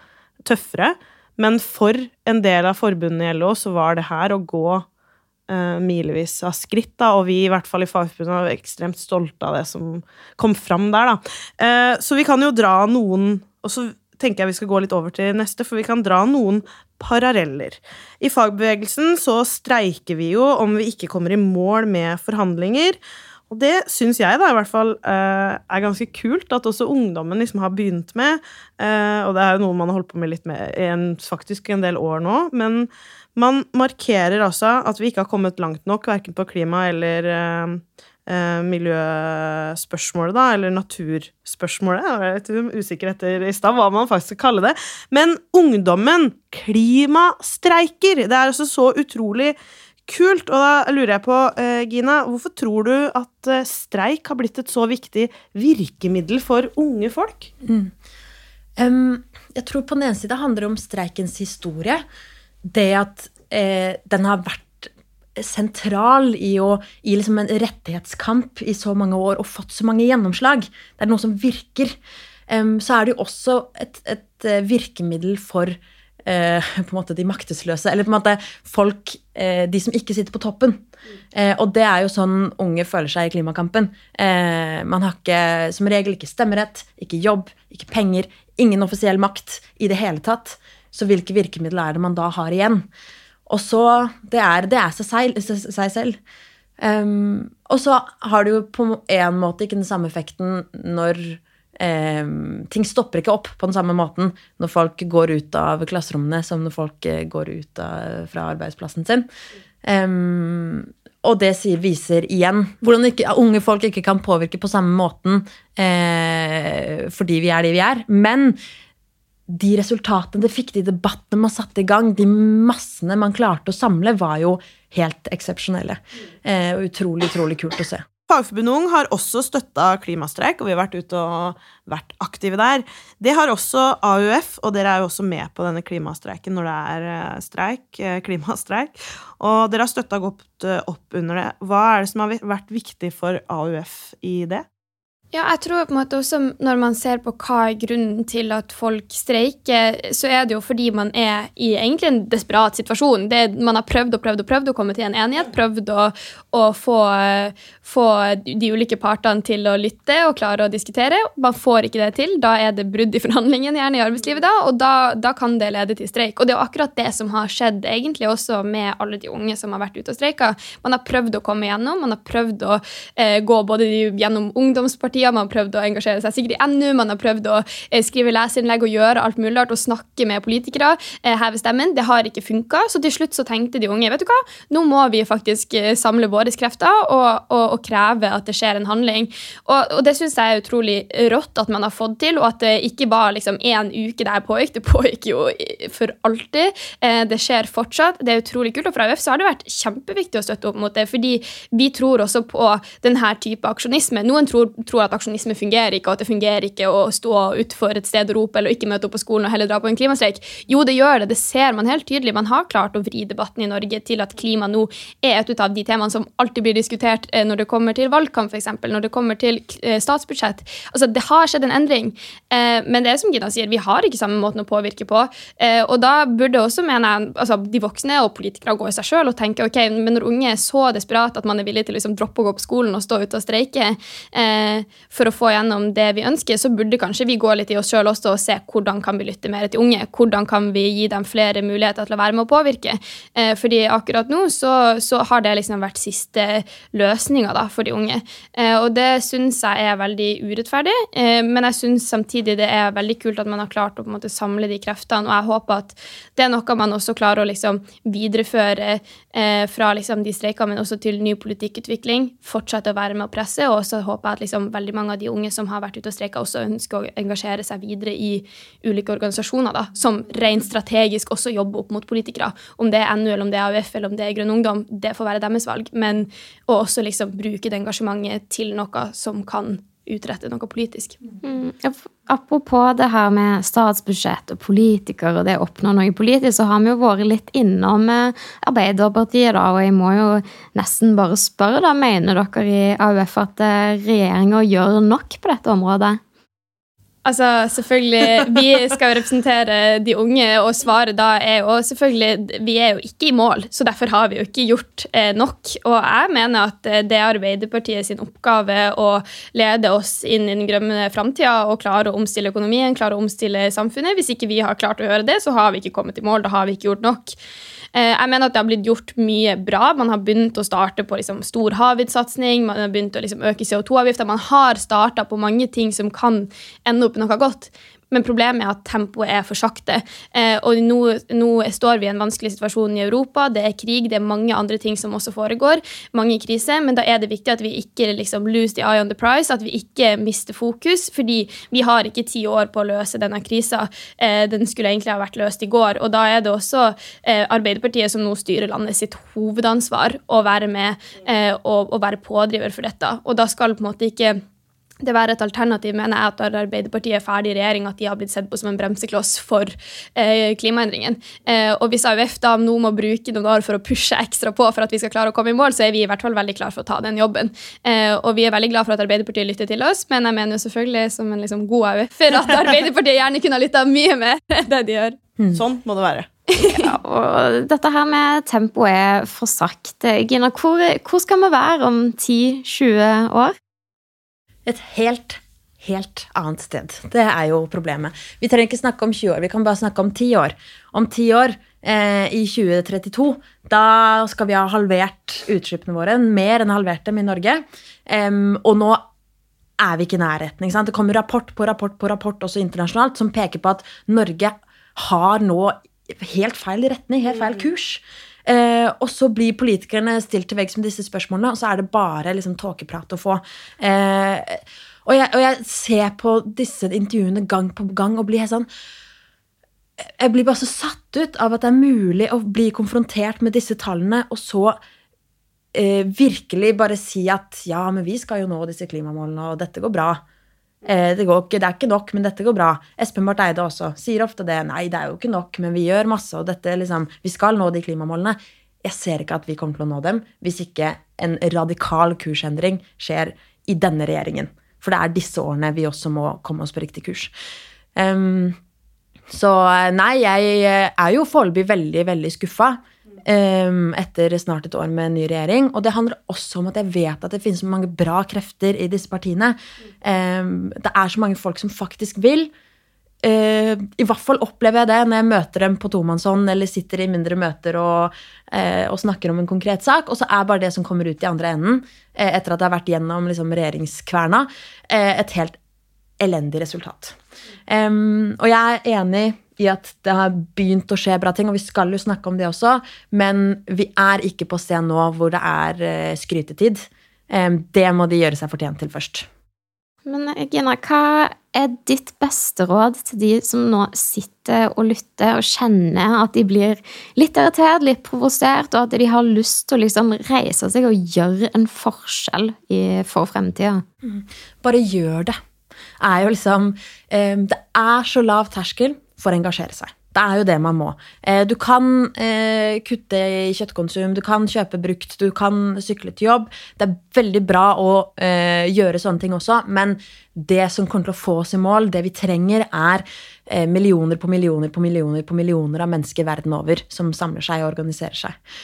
tøffere. Men for en del av forbundene i LO så var det her å gå uh, milevis av skritt, da, og vi i hvert fall i Fagforbundet var ekstremt stolte av det som kom fram der, da. Uh, så vi kan jo dra noen og så tenker jeg vi skal gå litt over til neste, for vi kan dra noen paralleller. I fagbevegelsen så streiker vi jo om vi ikke kommer i mål med forhandlinger. Og det syns jeg da i hvert fall uh, er ganske kult at også ungdommen liksom har begynt med. Uh, og det er jo noe man har holdt på med litt med en, faktisk en del år nå. Men man markerer altså at vi ikke har kommet langt nok, verken på klima eller uh, eh, miljøspørsmålet, da, eller naturspørsmålet. Jeg er litt usikker etter i stad hva man faktisk skal kalle det. Men ungdommen, klimastreiker! Det er altså så utrolig kult. Og da lurer jeg på, eh, Gina, hvorfor tror du at eh, streik har blitt et så viktig virkemiddel for unge folk? Mm. Um, jeg tror på den ene side handler det om streikens historie. Det at eh, den har vært sentral i, å, i liksom en rettighetskamp i så mange år og fått så mange gjennomslag. Det er noe som virker. Så er det jo også et, et eh, virkemiddel for uh, på en måte de maktesløse, eller på en måte folk, uh, de som ikke sitter på toppen. Uh, og det er jo sånn unge føler seg i klimakampen. man har ikke, som regel ikke stemmerett, ikke jobb, ikke penger, ingen offisiell makt i det hele tatt. Så hvilke virkemidler er det man da har igjen? Og så Det er, det er seg, seg, selv. Um, og så har det jo på en måte ikke den samme effekten når um, Ting stopper ikke opp på den samme måten når folk går ut av klasserommene som når folk eh, går ut av, fra arbeidsplassen sin. Um, og det viser igjen hvordan ikke, unge folk ikke kan påvirke på samme måten eh, fordi vi er de vi er. Men de resultatene det fikk, de debattene man satte i gang, de massene man klarte å samle, var jo helt eksepsjonelle. Eh, og utrolig, utrolig kult å se. Fagforbundet Ung har også støtta klimastreik, og vi har vært ute og vært aktive der. Det har også AUF, og dere er jo også med på denne klimastreiken når det er eh, streik, eh, klimastreik. Og dere har støtta godt opp under det. Hva er det som har vært viktig for AUF i det? Ja, jeg tror på en måte også Når man ser på hva er grunnen til at folk streiker, så er det jo fordi man er i egentlig en desperat situasjon. Det, man har prøvd og prøvd og prøvd å komme til en enighet. Prøvd å, å få, få, de ulike partene til å lytte og klare å diskutere. Man får ikke det til. Da er det brudd i forhandlingene gjerne i arbeidslivet, da, og da, da, kan det lede til streik. Og det er akkurat det som har skjedd egentlig også med alle de unge som har vært ute og streika. Man har prøvd å komme igjennom, man har prøvd å eh, gå både gjennom ungdomspartiet tida. Man har prøvd å engasjere seg sikkert i NU, man har prøvd å eh, skrive leserinnlegg og gjøre alt mulig rart og snakke med politikere. Eh, heve stemmen. Det har ikke funka. Så til slutt så tenkte de unge vet du hva, nå må vi faktisk eh, samle våre krefter og, og, og kreve at det skjer en handling. Og, og det syns jeg er utrolig rått at man har fått til, og at det ikke var liksom én uke der pågikk. Det pågikk jo for alltid. Det skjer fortsatt. Det er utrolig kult. Og fra AUF så har det vært kjempeviktig å støtte opp mot det, fordi vi tror også på denne type aksjonisme. Noen tror, tror at aksjonisme fungerer ikke, og at det fungerer ikke å stå utfor et sted og rope eller ikke møte opp på skolen og heller dra på en klimastreik. Jo, det gjør det. Det ser man helt tydelig. Man har klart å vri debatten i Norge til at klima nå er et av de temaene som alltid blir diskutert eh, når det kommer til valgkamp, f.eks., når det kommer til eh, statsbudsjett. Altså, det har skjedd en endring. Eh, men det er som Gina sier, vi har ikke samme måten å påvirke på. Og da burde også, mener jeg, altså, de voksne og politikere gå i seg sjøl og tenke ok, men når unge er så desperate at man er villig til å liksom, droppe å gå på skolen og stå ute og streike, eh, for å få gjennom det vi ønsker, så burde kanskje vi gå litt i oss sjøl også og se hvordan kan vi lytte mer til unge. Hvordan kan vi gi dem flere muligheter til å være med å påvirke. Eh, fordi akkurat nå så, så har det liksom vært siste løsninga for de unge. Eh, og det syns jeg er veldig urettferdig, eh, men jeg syns samtidig det er veldig kult at man har klart å på en måte samle de kreftene, og jeg håper at det er noe man også klarer å liksom videreføre eh, fra liksom de streikene, men også til ny politikkutvikling. Fortsette å være med å presse, og så håper jeg at liksom veldig mange av de unge som har vært ute og streika, også ønsker å engasjere seg videre i ulike organisasjoner, da, som rent strategisk også jobber opp mot politikere. Om det er NU, eller om det er AUF, eller om det er Grønn Ungdom, det får være deres valg. Men å også liksom bruke det engasjementet til noe som kan utrette noe politisk. Mm. Apropos det her med statsbudsjett og politikere og det å oppnå noe politisk, så har vi jo vært litt innom eh, Arbeiderpartiet, da, og jeg må jo nesten bare spørre, da, mener dere i AUF at eh, regjeringa gjør nok på dette området? Altså, selvfølgelig, Vi skal jo representere de unge, og svaret da er jo selvfølgelig Vi er jo ikke i mål, så derfor har vi jo ikke gjort eh, nok. Og jeg mener at eh, det er Arbeiderpartiet sin oppgave å lede oss inn i den grønne framtida og klare å omstille økonomien, klare å omstille samfunnet. Hvis ikke vi har klart å gjøre det, så har vi ikke kommet i mål. Da har vi ikke gjort nok. Eh, jeg mener at det har blitt gjort mye bra. Man har begynt å starte på liksom stor havvindsatsing, man har begynt å liksom øke CO2-avgifter. Man har starta på mange ting som kan ende opp noe godt. Men problemet er at tempoet er for sakte. Eh, og nå, nå, står vi i en vanskelig situasjon i Europa. Det er krig, det er mange andre ting som også foregår. Mange kriser. Men da er det viktig at vi ikke liksom lose the eye on the price, at vi ikke mister fokus. Fordi vi har ikke ti år på å løse denne krisa. Eh, den skulle egentlig ha vært løst i går. Og da er det også eh, Arbeiderpartiet som nå styrer landet sitt hovedansvar å være med eh, og, og være pådriver for dette. Og da skal på en måte ikke det være et alternativ, mener jeg, at når Arbeiderpartiet er ferdig i regjering, at de har blitt sett på som en bremsekloss for eh, klimaendringen. Eh, og hvis AUF da nå må bruke noen år for å pushe ekstra på for at vi skal klare å komme i mål, så er vi i hvert fall veldig klar for å ta den jobben. Eh, og vi er veldig glad for at Arbeiderpartiet lytter til oss, men jeg mener jo selvfølgelig som en liksom, god AUF-er at Arbeiderpartiet gjerne kunne ha lytta mye mer enn det de gjør. Mm. Sånn må det være. ja, og dette her med tempoet er for sakte. Gina, hvor, hvor skal vi være om 10-20 år? Et helt, helt annet sted. Det er jo problemet. Vi trenger ikke snakke om 20 år, vi kan bare snakke om 10 år. Om 10 år, eh, i 2032, da skal vi ha halvert utslippene våre. Mer enn halvert dem i Norge. Um, og nå er vi ikke i nærheten. Ikke det kommer rapport på rapport på rapport også internasjonalt som peker på at Norge har nå helt feil retning, helt feil kurs. Eh, og så blir politikerne stilt til veggs med disse spørsmålene, og så er det bare liksom, tåkeprat å få. Eh, og, jeg, og, jeg, ser på disse intervjuene gang på gang og blir helt sånn Jeg blir bare så satt ut av at det er mulig å bli konfrontert med disse tallene, og så eh, virkelig bare si at ja, men vi skal jo nå disse klimamålene, og dette går bra. Eh, det, ikke, det, er ikke nok, men dette går bra. Espen Barth Eide også sier ofte det. Nei, det er jo ikke nok, men vi gjør masse, og dette liksom Vi skal nå de klimamålene. Jeg ser ikke at vi kommer til å nå dem hvis ikke en radikal kursendring skjer i denne regjeringen. For det er disse årene vi også må komme oss på riktig kurs. Um, så nei, jeg er jo foreløpig veldig, veldig skuffa. Etter snart et år med en ny regjering. Og det handler også om at jeg vet at det finnes så mange bra krefter i disse partiene. Det er så mange folk som faktisk vil. Uh, I hvert fall opplever jeg det når jeg møter dem på tomannshånd eller sitter i mindre møter og, uh, og, snakker om en konkret sak, og så er bare det som kommer ut i andre enden, uh, etter at det har vært gjennom liksom, regjeringskverna, et helt elendig resultat. Og jeg er enig i at det har begynt å skje bra ting, og vi skal jo snakke om det også, men vi er ikke på scenen nå hvor det er uh, skrytetid. Det må de gjøre seg fortjent til først. Men Gina, hva er ditt beste råd til de som nå sitter og lytter og kjenner at de blir litt irritert, litt provosert, og at de har lyst til å liksom reise seg og gjøre en forskjell for fremtida? Mm. Bare gjør det. Er jo liksom, det er så lav terskel for å engasjere seg. Det er jo det man må. Eh, du kan eh, kutte i kjøttkonsum, du kan kjøpe brukt, du kan sykle til jobb. Det er veldig bra å eh, gjøre sånne ting også, men det som kommer til å få oss i mål, det vi trenger, er millioner på millioner på millioner på millioner av mennesker verden over som samler seg og organiserer seg.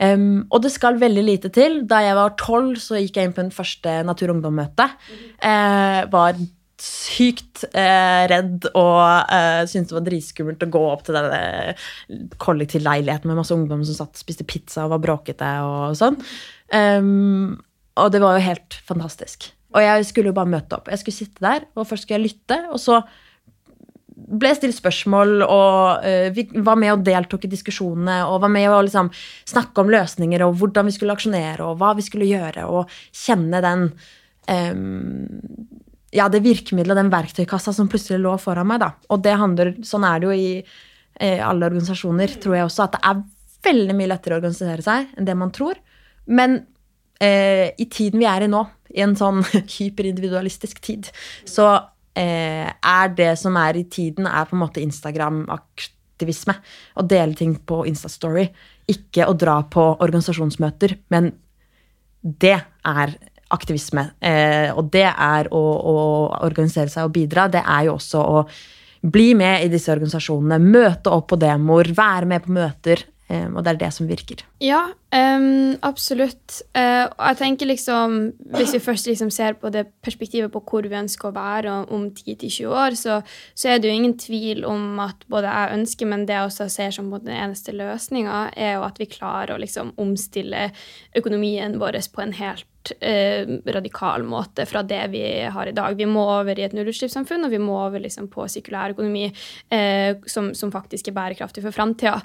Um, og det skal veldig lite til. Da jeg var tolv, så gikk jeg inn på den første Natur og Ungdom-møtet. Eh, var sykt eh, redd og eh, syntes det var dritskummelt å gå opp til denne kollektivleiligheten med masse ungdom som satt og spiste pizza og var bråkete og sånn. Um, og det var jo helt fantastisk. Og jeg skulle jo bare møte opp. Jeg skulle sitte der, og først skulle jeg lytte, og så ble jeg stilt spørsmål og uh, var med og deltok i diskusjonene og var med og liksom snakke om løsninger og hvordan vi skulle aksjonere og hva vi skulle gjøre, og kjenne den um, ja, det virkemidlet, den verktøykassa som plutselig lå foran meg. da. Og det handler, sånn er det jo i eh, alle organisasjoner, tror jeg også, at det er veldig mye lettere å organisere seg enn det man tror. Men eh, i tiden vi er i nå, i en sånn hyperindividualistisk tid, så eh, er det som er i tiden, er på en måte Instagram-aktivisme. Å dele ting på Instastory. Ikke å dra på organisasjonsmøter, men det er aktivisme. Eh, og det er å, å, organisere seg og bidra. Det er jo også å bli med i disse organisasjonene, møte opp på demoer, være med på møter. Eh, og det er det som virker. Ja, um, absolutt. Uh, og jeg tenker liksom, Hvis vi først liksom ser på det perspektivet på hvor vi ønsker å være om 10-20 år, så, så, er det jo ingen tvil om at både jeg ønsker, men det jeg også ser som den eneste løsninga, er jo at vi klarer å liksom omstille økonomien vår på en helt eh, radikal måte fra det vi har i dag. Vi må over i et nullutslippssamfunn, og vi må over liksom, på sirkulær økonomi eh, som, som, faktisk er bærekraftig for framtida.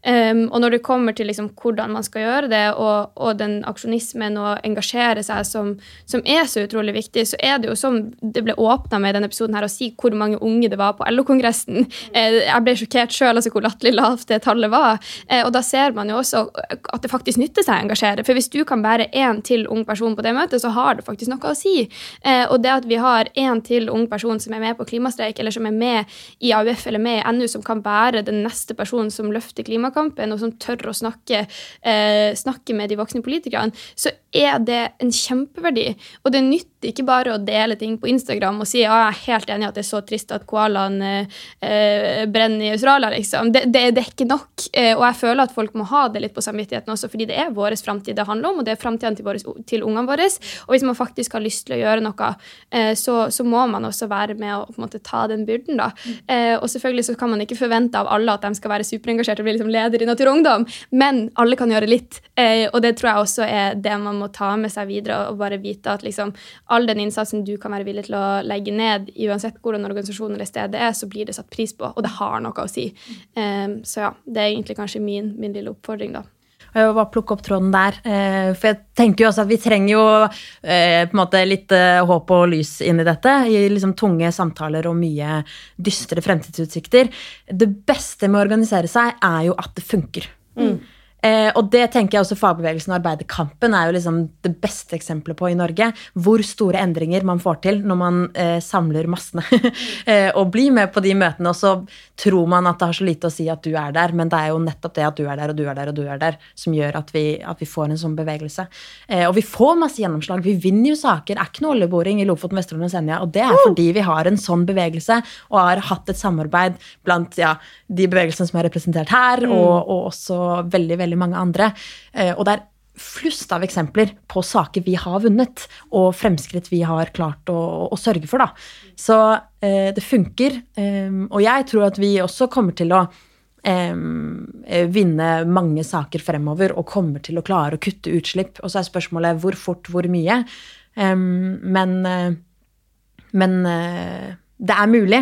Um, og når det kommer til liksom, hvordan man skal gjøre det, og, og den aksjonismen og engasjere seg som, som, er så utrolig viktig, så er det jo som det ble åpna med i denne episoden her, å si hvor mange unge det var på LO-kongressen. Eh, jeg ble sjokkert sjøl altså hvor latterlig lavt det tallet var. Eh, og da ser man jo også at det faktisk nytter seg å engasjere. For hvis du kan være én til ung person person på det møtet, så har det faktisk noe å si. Eh, og det at vi har én til ung person som er med på klimastreik, eller som er med i AUF eller med i NU, som kan være den neste personen som løfter klimakampen, og som tør å snakke, eh, snakke med de voksne politikerne, så er det en kjempeverdi. Og det nytter ikke bare å dele ting på Instagram og si ja, jeg er helt enig at det er så trist at koalaen eh, brenner i Australia, liksom. Det, det, det, er ikke nok. Eh, og jeg føler at folk må ha det litt på samvittigheten også, fordi det er vår framtid det handler om, og det er framtida til, til ungene våre. Og hvis man faktisk har lyst til å gjøre noe, eh, så, så, må man også være med å på en måte, ta den byrden. da. Eh, og selvfølgelig så kan man ikke forvente av alle at de skal være superengasjerte og bli liksom leder i Natur og Ungdom, men alle kan gjøre litt. Eh, og det tror jeg også er det man må ta med seg videre, og bare vite at liksom, all den innsatsen du kan være villig til å legge ned, uansett hvordan organisasjon eller stedet er, så blir det satt pris på, og det har noe å si. Så ja, det er egentlig kanskje min, min lille oppfordring, da. Og bare plukke opp tråden der. Eh, for jeg tenker jo også at vi trenger jo eh, på en måte litt eh, håp og lys inn i dette. I liksom tunge samtaler og mye dystre fremtidsutsikter. Det beste med å organisere seg er jo at det funker. Mm. Eh, og det tenker jeg også fagbevegelsen og arbeiderkampen er jo liksom det beste eksempelet på i Norge. Hvor store endringer man får til når man eh, samler massene. eh, og blir med på de møtene, og så tror man at det har så lite å si at du er der, men det er jo nettopp det at du er der, og du er der, og du er der, som gjør at vi, at vi får en sånn bevegelse. Eh, og vi får masse gjennomslag. Vi vinner jo saker. Det er ikke noe oljeboring i Lofoten, Vesterålen og Senja. Og det er fordi vi har en sånn bevegelse og har hatt et samarbeid blant ja, de bevegelsene som er representert her, mm. og, og også veldig, veldig veldig mange andre. Eh, og det er flust av eksempler på saker vi har vunnet, og fremskritt vi har klart å, å sørge for. Da. Så eh, det funker. Um, og jeg tror at vi også kommer til å vinne mange saker fremover og kommer til å klare å kutte utslipp. Og så er spørsmålet hvor fort, hvor mye. Men, men det er mulig,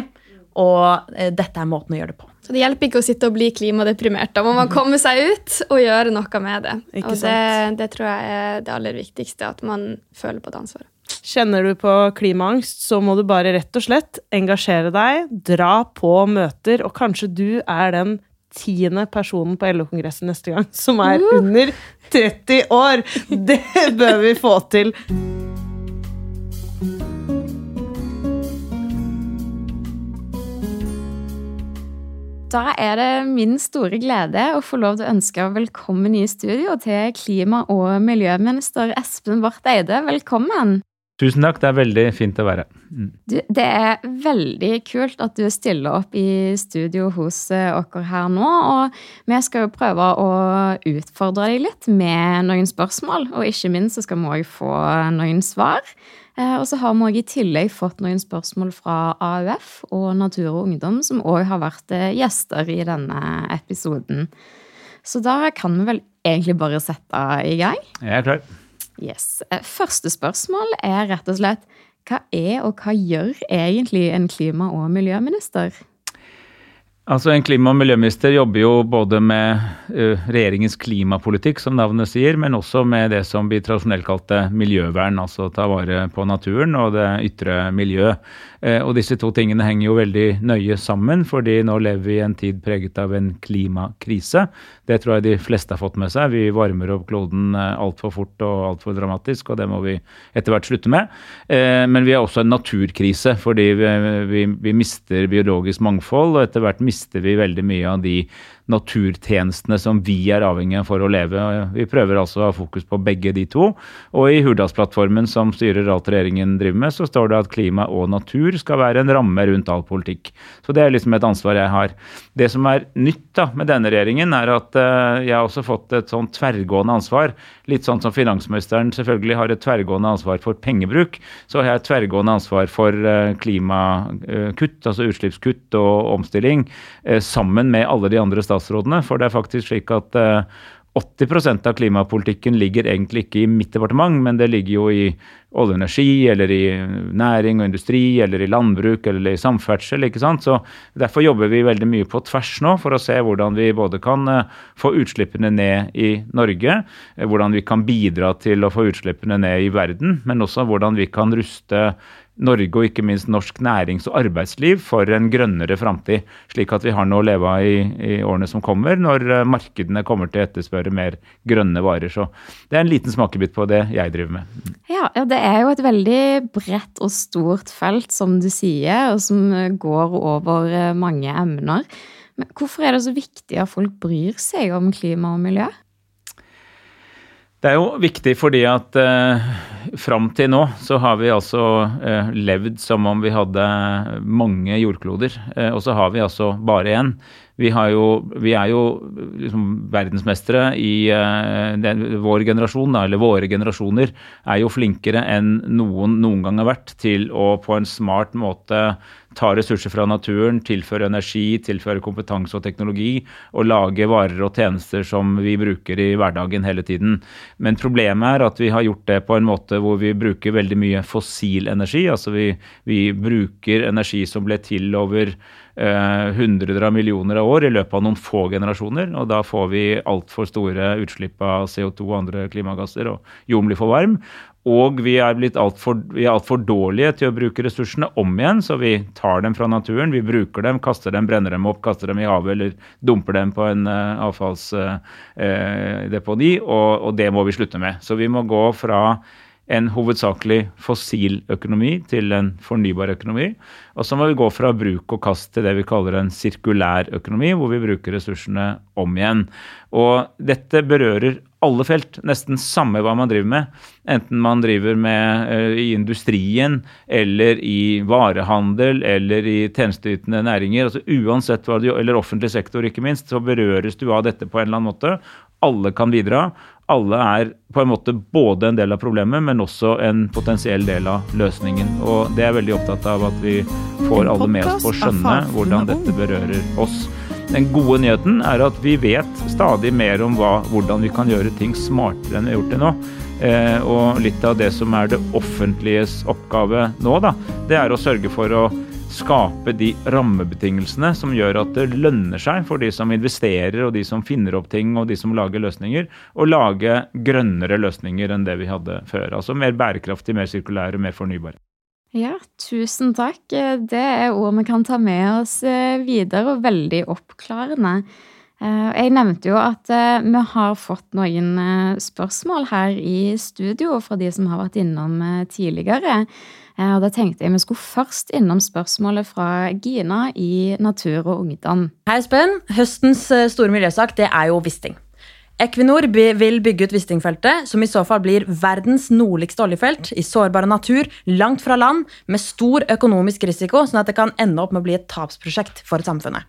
og dette er måten å gjøre det på. Så det hjelper ikke å sitte og bli klimadeprimert. Da må man komme seg ut og gjøre noe med det. Ikke og det, det, tror jeg er det aller viktigste, at man føler på det ansvaret. Kjenner du på klimaangst, så må du bare rett og slett engasjere deg, dra på møter, og kanskje du er den tiende personen på LO-kongressen neste gang som er under 30 år. Det bør vi få til. Da er det min store glede å få lov til å ønske velkommen i studio til klima- og miljøminister Espen Barth Eide. Velkommen. Tusen takk, det er veldig fint å være her. Mm. Du, det er veldig kult at du stiller opp i studio hos eh, oss her nå. Og vi skal jo prøve å utfordre deg litt med noen spørsmål. Og ikke minst så skal vi òg få noen svar. Eh, og så har vi også i tillegg fått noen spørsmål fra AUF og Natur og Ungdom, som òg har vært eh, gjester i denne episoden. Så da kan vi vel egentlig bare sette i gang. Jeg er klar. Yes. Eh, første spørsmål er rett og slett hva er og hva gjør egentlig en klima- og miljøminister? Altså En klima- og miljøminister jobber jo både med uh, regjeringens klimapolitikk, som navnet sier, men også med det som vi tradisjonelt kalte miljøvern, altså ta vare på naturen og det ytre miljø. Uh, og disse to tingene henger jo veldig nøye sammen, fordi nå lever vi i en tid preget av en klimakrise. Det tror jeg de fleste har fått med seg. Vi varmer opp kloden uh, altfor fort og altfor dramatisk, og det må vi etter hvert slutte med. Men vi har også en naturkrise, fordi vi, vi, vi mister biologisk mangfold, og etter hvert mister vi veldig mye av de naturtjenestene som vi er avhengige av for å leve. Vi prøver altså å ha fokus på begge de to. Og i Hurdalsplattformen som styrer alt regjeringen driver med, så står det at klima og natur skal være en ramme rundt all politikk. Så det er liksom et ansvar jeg har. Det som er nytt da med denne regjeringen, er at uh, jeg har også fått et sånn tverrgående ansvar. Litt sånn som finansministeren selvfølgelig har et tverrgående ansvar for pengebruk, så har jeg et tverrgående ansvar for uh, klimakutt, altså utslippskutt og omstilling, sammen med alle de andre statsrådene. For det er faktisk slik at 80 eh, av klimapolitikken ligger egentlig ikke i mitt departement, men det ligger jo i olje og energi, eller i næring og industri, eller i landbruk eller i samferdsel. ikke sant? Så Derfor jobber vi veldig mye på tvers nå for å se hvordan vi både kan eh, få utslippene ned i Norge, eh, hvordan vi kan bidra til å få utslippene ned i verden, men også hvordan vi kan ruste Norge og ikke minst norsk nærings- og arbeidsliv for en grønnere framtid. Slik at vi har noe å leve av i, i, årene som kommer, når eh, markedene kommer til å etterspørre mer grønne varer. Så det er en liten smakebit på det jeg driver med. Ja, ja, det er jo et veldig bredt og stort felt, som du sier, og som går over eh, mange emner. Men hvorfor er det så viktig at folk bryr seg om klima og miljø? Det er jo viktig fordi at eh, fram til nå så har vi altså eh, levd som om vi hadde mange jordkloder. Eh, og så har vi altså bare én. Vi, jo, vi er jo liksom verdensmestere i uh, den, vår generasjon, da, eller våre generasjoner, er jo flinkere enn noen noen gang har vært til å på en smart måte ta ressurser fra naturen, tilføre energi, tilføre kompetanse og teknologi, og lage varer og tjenester som vi bruker i hverdagen hele tiden. Men problemet er at vi har gjort det på en måte hvor vi bruker veldig mye fossil energi. Altså vi, vi bruker energi som ble til over Eh, hundreder av millioner av år i løpet av noen få generasjoner. Og da får vi altfor store utslipp av CO2 og andre klimagasser, og blir for varm. Og vi er, blitt alt altfor dårlige til å bruke ressursene om igjen, så vi tar dem fra naturen. Vi bruker dem, kaster dem, brenner dem opp, kaster dem i havet eller dumper dem på en uh, avfallsdeponi. Uh, og, og det må vi slutte med. Så vi må gå fra en hovedsakelig fossil økonomi til en fornybar økonomi. Og så må vi gå fra bruk og kast til det vi kaller en sirkulær økonomi, hvor vi bruker ressursene om igjen. Og dette berører alle felt, nesten samme hva man driver med. Enten man driver med uh, i industrien eller i varehandel eller i tjenesteytende næringer. altså Uansett hva du eller offentlig sektor ikke minst, så berøres du av dette på en eller annen måte. Alle kan bidra, alle er på en måte både en del av problemet, men også en potensiell del av løsningen. Og det er jeg veldig opptatt av at vi får alle med oss på å skjønne hvordan dette berører oss. Den gode nyheten er at vi vet stadig mer om hva, hvordan vi kan gjøre ting smartere enn vi har gjort det nå. Eh, og litt av det som er det offentliges oppgave nå, da, det er å sørge for å skape de rammebetingelsene som gjør at det lønner seg for de som investerer og de som finner opp ting og de som lager løsninger, å lage grønnere løsninger enn det vi hadde før. Altså mer bærekraftig, mer sirkulære, mer fornybare. Ja, tusen takk. Det er ord vi kan ta med oss eh, videre, og veldig oppklarende. Eh, jeg nevnte jo at eh, vi har fått noen spørsmål her i studio fra de som har vært innom tidligere. Eh, og da tenkte jeg vi skulle først innom spørsmålet fra Gina i Natur og Ungdom. Hei, Espen. Høstens eh, store miljøsak det er jo Wisting. Equinor vil bygge ut Wisting-feltet, som i så fall blir verdens nordligste oljefelt, i sårbar natur, langt fra land, med stor økonomisk risiko, sånn at det kan ende opp med å bli et tapsprosjekt for samfunnet.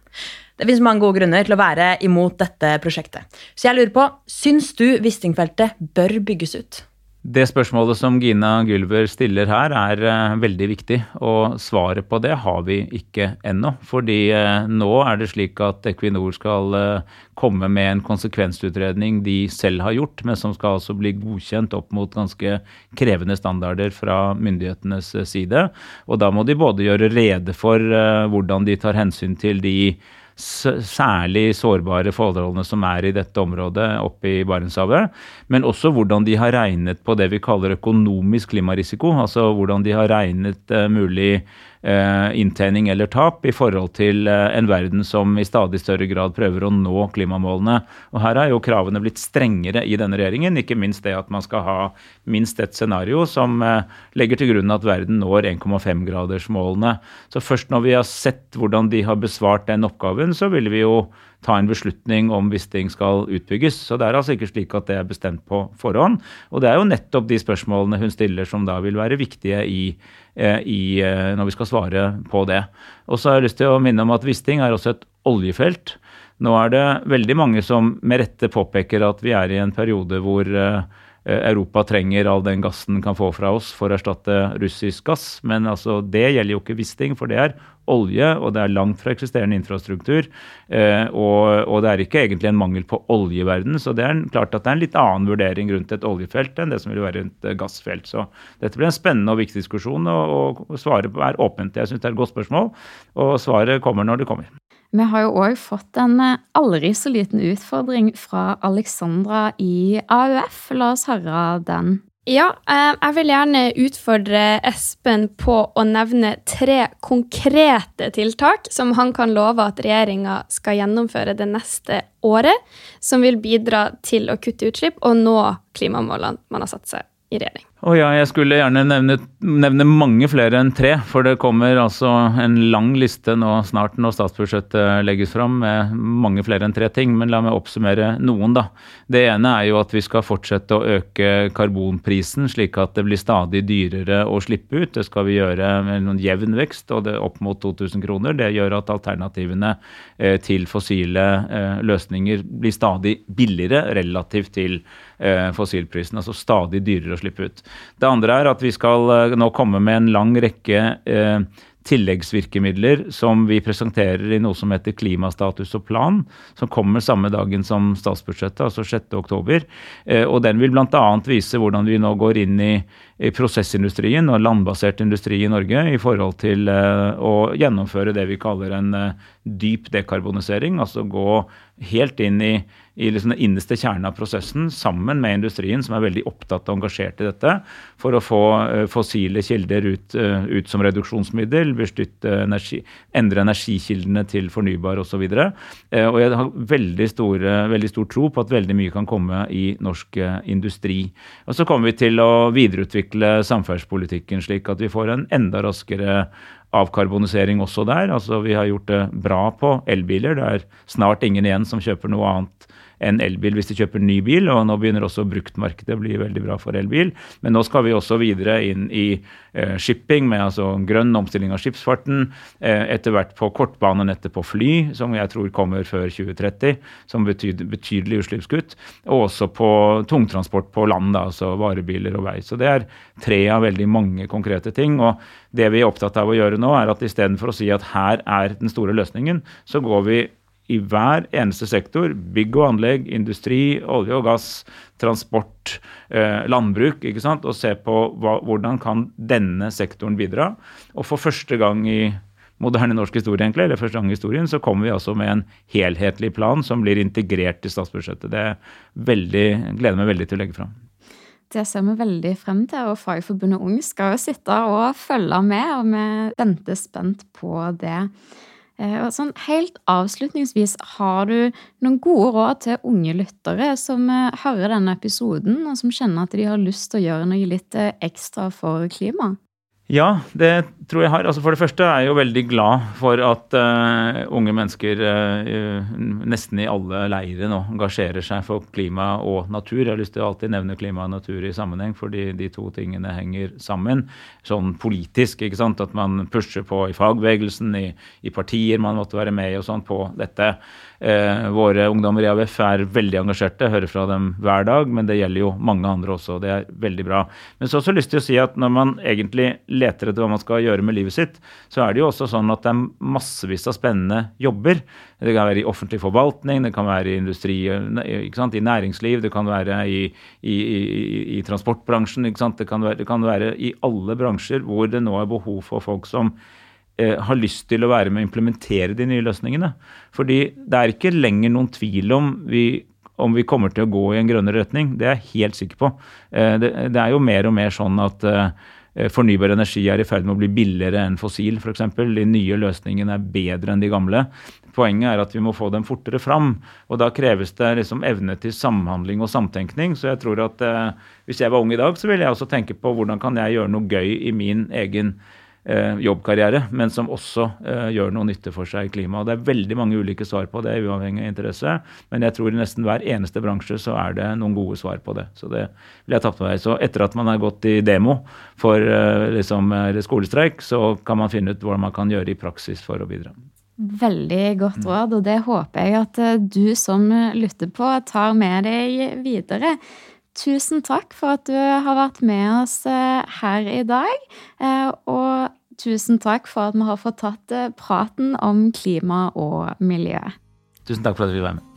Det finnes mange gode grunner til å være imot dette prosjektet. Så jeg lurer på, syns du Wisting-feltet bør bygges ut? Det spørsmålet som Gina Gylver stiller her, er uh, veldig viktig. Og svaret på det har vi ikke ennå. Fordi uh, nå er det slik at Equinor skal uh, komme med en konsekvensutredning de selv har gjort, men som skal altså bli godkjent opp mot ganske krevende standarder fra myndighetenes side. Og da må de både gjøre rede for hvordan de tar hensyn til de særlig sårbare forholdene som er i dette området oppe i Barentshavet. Men også hvordan de har regnet på det vi kaller økonomisk klimarisiko. Altså hvordan de har regnet uh, mulig inntjening eller tap i forhold til uh, en verden som i stadig større grad prøver å nå klimamålene. Og Her er jo kravene blitt strengere i denne regjeringen. Ikke minst det at man skal ha minst et scenario som legger til grunn at verden når 1,5-gradersmålene. Så først når vi har sett hvordan de har besvart den oppgaven, så vil vi jo ta en beslutning om hvis ting skal utbygges. Så det er altså ikke slik at det er bestemt på forhånd. Og det er jo nettopp de spørsmålene hun stiller som da vil være viktige i, eh, i, eh, når vi skal svare på det. Og så har jeg lyst til å minne om at Wisting er også et oljefelt. Nå er det veldig mange som med rette påpeker at vi er i en periode hvor eh, Europa trenger all den gassen den kan få fra oss for å erstatte russisk gass. Men altså, det gjelder jo ikke Wisting, for det er olje, og det er langt fra eksisterende infrastruktur. Eh, og, og, det er ikke egentlig en mangel på olje i verden. Så det er klart at det er en litt annen vurdering rundt et oljefelt enn det som vil være et gassfelt. Så dette blir en spennende og viktig diskusjon, og, og svaret er åpent. Jeg syns det er et godt spørsmål, og svaret kommer når det kommer. Vi har jo òg fått en eh, aldri så liten utfordring fra Alexandra i AUF. La oss høre den. Ja, eh, jeg vil gjerne utfordre Espen på å nevne tre konkrete tiltak som han kan love at regjeringa skal gjennomføre det neste året, som vil bidra til å kutte utslipp og nå klimamålene man har satt seg i regjering. Oh ja, jeg skulle gjerne nevne, nevne, mange flere enn tre. For det kommer altså en lang liste nå snart når statsbudsjettet legges fram med mange flere enn tre ting. Men la meg oppsummere noen, da. Det ene er jo at vi skal fortsette å øke karbonprisen, slik at det blir stadig dyrere å slippe ut. Det skal vi gjøre med noen jevn vekst, og det opp mot 2000 kroner. Det gjør at alternativene eh, til fossile eh, løsninger blir stadig billigere relativt til fossilprisen. Altså stadig dyrere å slippe ut. Det andre er at vi skal eh, nå komme med en lang rekke eh, tilleggsvirkemidler som vi presenterer i noe som heter klimastatus og plan, som kommer samme dagen som statsbudsjettet, altså 6.10. Eh, og den vil bl.a. vise hvordan vi nå går inn i, i, prosessindustrien og landbasert industri i Norge i forhold til å gjennomføre det vi kaller en dyp dekarbonisering, altså gå helt inn i i liksom den innerste kjernen av prosessen, sammen med industrien, som er veldig opptatt og engasjert i dette, for å få uh, fossile kilder ut, uh, ut, som reduksjonsmiddel, beskytte energi, endre energikildene til fornybar osv. Og, uh, og jeg har veldig, store, veldig, stor tro på at veldig mye kan komme i norsk industri. Og så kommer vi til å videreutvikle samferdselspolitikken slik at vi får en enda raskere avkarbonisering også der. Altså Vi har gjort det bra på elbiler. Det er snart ingen igjen som kjøper noe annet en elbil hvis de kjøper ny bil. Og nå begynner også bruktmarkedet å bli veldig bra for elbil. Men nå skal vi også videre inn i eh, shipping med altså grønn omstilling av skipsfarten. Eh, etter hvert på kortbanenettet på fly, som jeg tror kommer før 2030, som betyr betydelig utslippskutt. Og også på tungtransport på land, da, altså varebiler og vei. Så det er tre av veldig mange konkrete ting. og det vi er opptatt av å gjøre nå, er at istedenfor å si at her er den store løsningen, så går vi i hver eneste sektor, bygg og anlegg, industri, olje og gass, transport, eh, landbruk, ikke sant? og se på hva, hvordan kan denne sektoren bidra. Og for første gang i moderne norsk historie, egentlig, eller første gang i historien, så kommer vi altså med en helhetlig plan som blir integrert i statsbudsjettet. Det veldig, gleder meg veldig til å legge fram. Det ser vi veldig frem til, og Fagforbundet Ung skal jo sitte og følge med, og vi venter spent på det. Eh, og sånn, helt avslutningsvis, har du noen gode råd til unge lyttere som eh, hører denne episoden, og som kjenner at de har lyst til å gjøre noe litt eh, ekstra for klimaet? Ja, det tror jeg har. Altså for det første er jeg jo veldig glad for at uh, unge mennesker uh, nesten i alle leirer nå engasjerer seg for klima og natur. Jeg har lyst til å alltid nevne klima og natur i sammenheng, fordi de to tingene henger sammen. Sånn politisk, ikke sant. At man pusher på i fagbevegelsen, i, i partier man måtte være med i og sånn på dette. Uh, våre ungdommer i AUF er veldig engasjerte, hører fra dem hver dag, men det gjelder jo mange andre også. og Det er veldig bra. Men så har jeg også lyst til å si at når man egentlig leter etter hva man skal gjøre med livet sitt, så er det jo også sånn at det er massevis av spennende jobber. Det kan være i offentlig forvaltning, det kan være i industri, i næringsliv, det kan være i, i, i, i transportbransjen. Det kan, være, det, kan være, i alle bransjer hvor det nå er behov for folk som eh, har lyst til å være med å implementere de nye løsningene. Fordi det er ikke lenger noen tvil om vi om vi kommer til å gå i en grønnere retning. Det er jeg helt sikker på. Eh, det, det er jo mer og mer sånn at eh, Eh, fornybar energi er i ferd med å bli billigere enn fossil, f.eks. De nye løsningene er bedre enn de gamle. Poenget er at vi må få dem fortere fram. Og da kreves det liksom evne til samhandling og samtenkning. Så jeg tror at eh, hvis jeg var ung i dag, så ville jeg også tenke på hvordan kan jeg gjøre noe gøy i min egen Eh, jobbkarriere, men som også eh, gjør noe nytte for seg i klimaet. Det er veldig mange ulike svar på det, uavhengig av interesse. Men jeg tror i nesten hver eneste bransje så er det noen gode svar på det. Så det vil jeg ta med meg. Så etter at man har gått i demo for eh, liksom, skolestreik, så kan man finne ut hva man kan gjøre i praksis for å bidra. Veldig godt råd, og det håper jeg at du som lytter på, tar med deg videre. Tusen takk for at du har vært med oss her i dag. Og tusen takk for at vi har fått tatt eh, praten om klima og miljø. Tusen takk for at vi var med.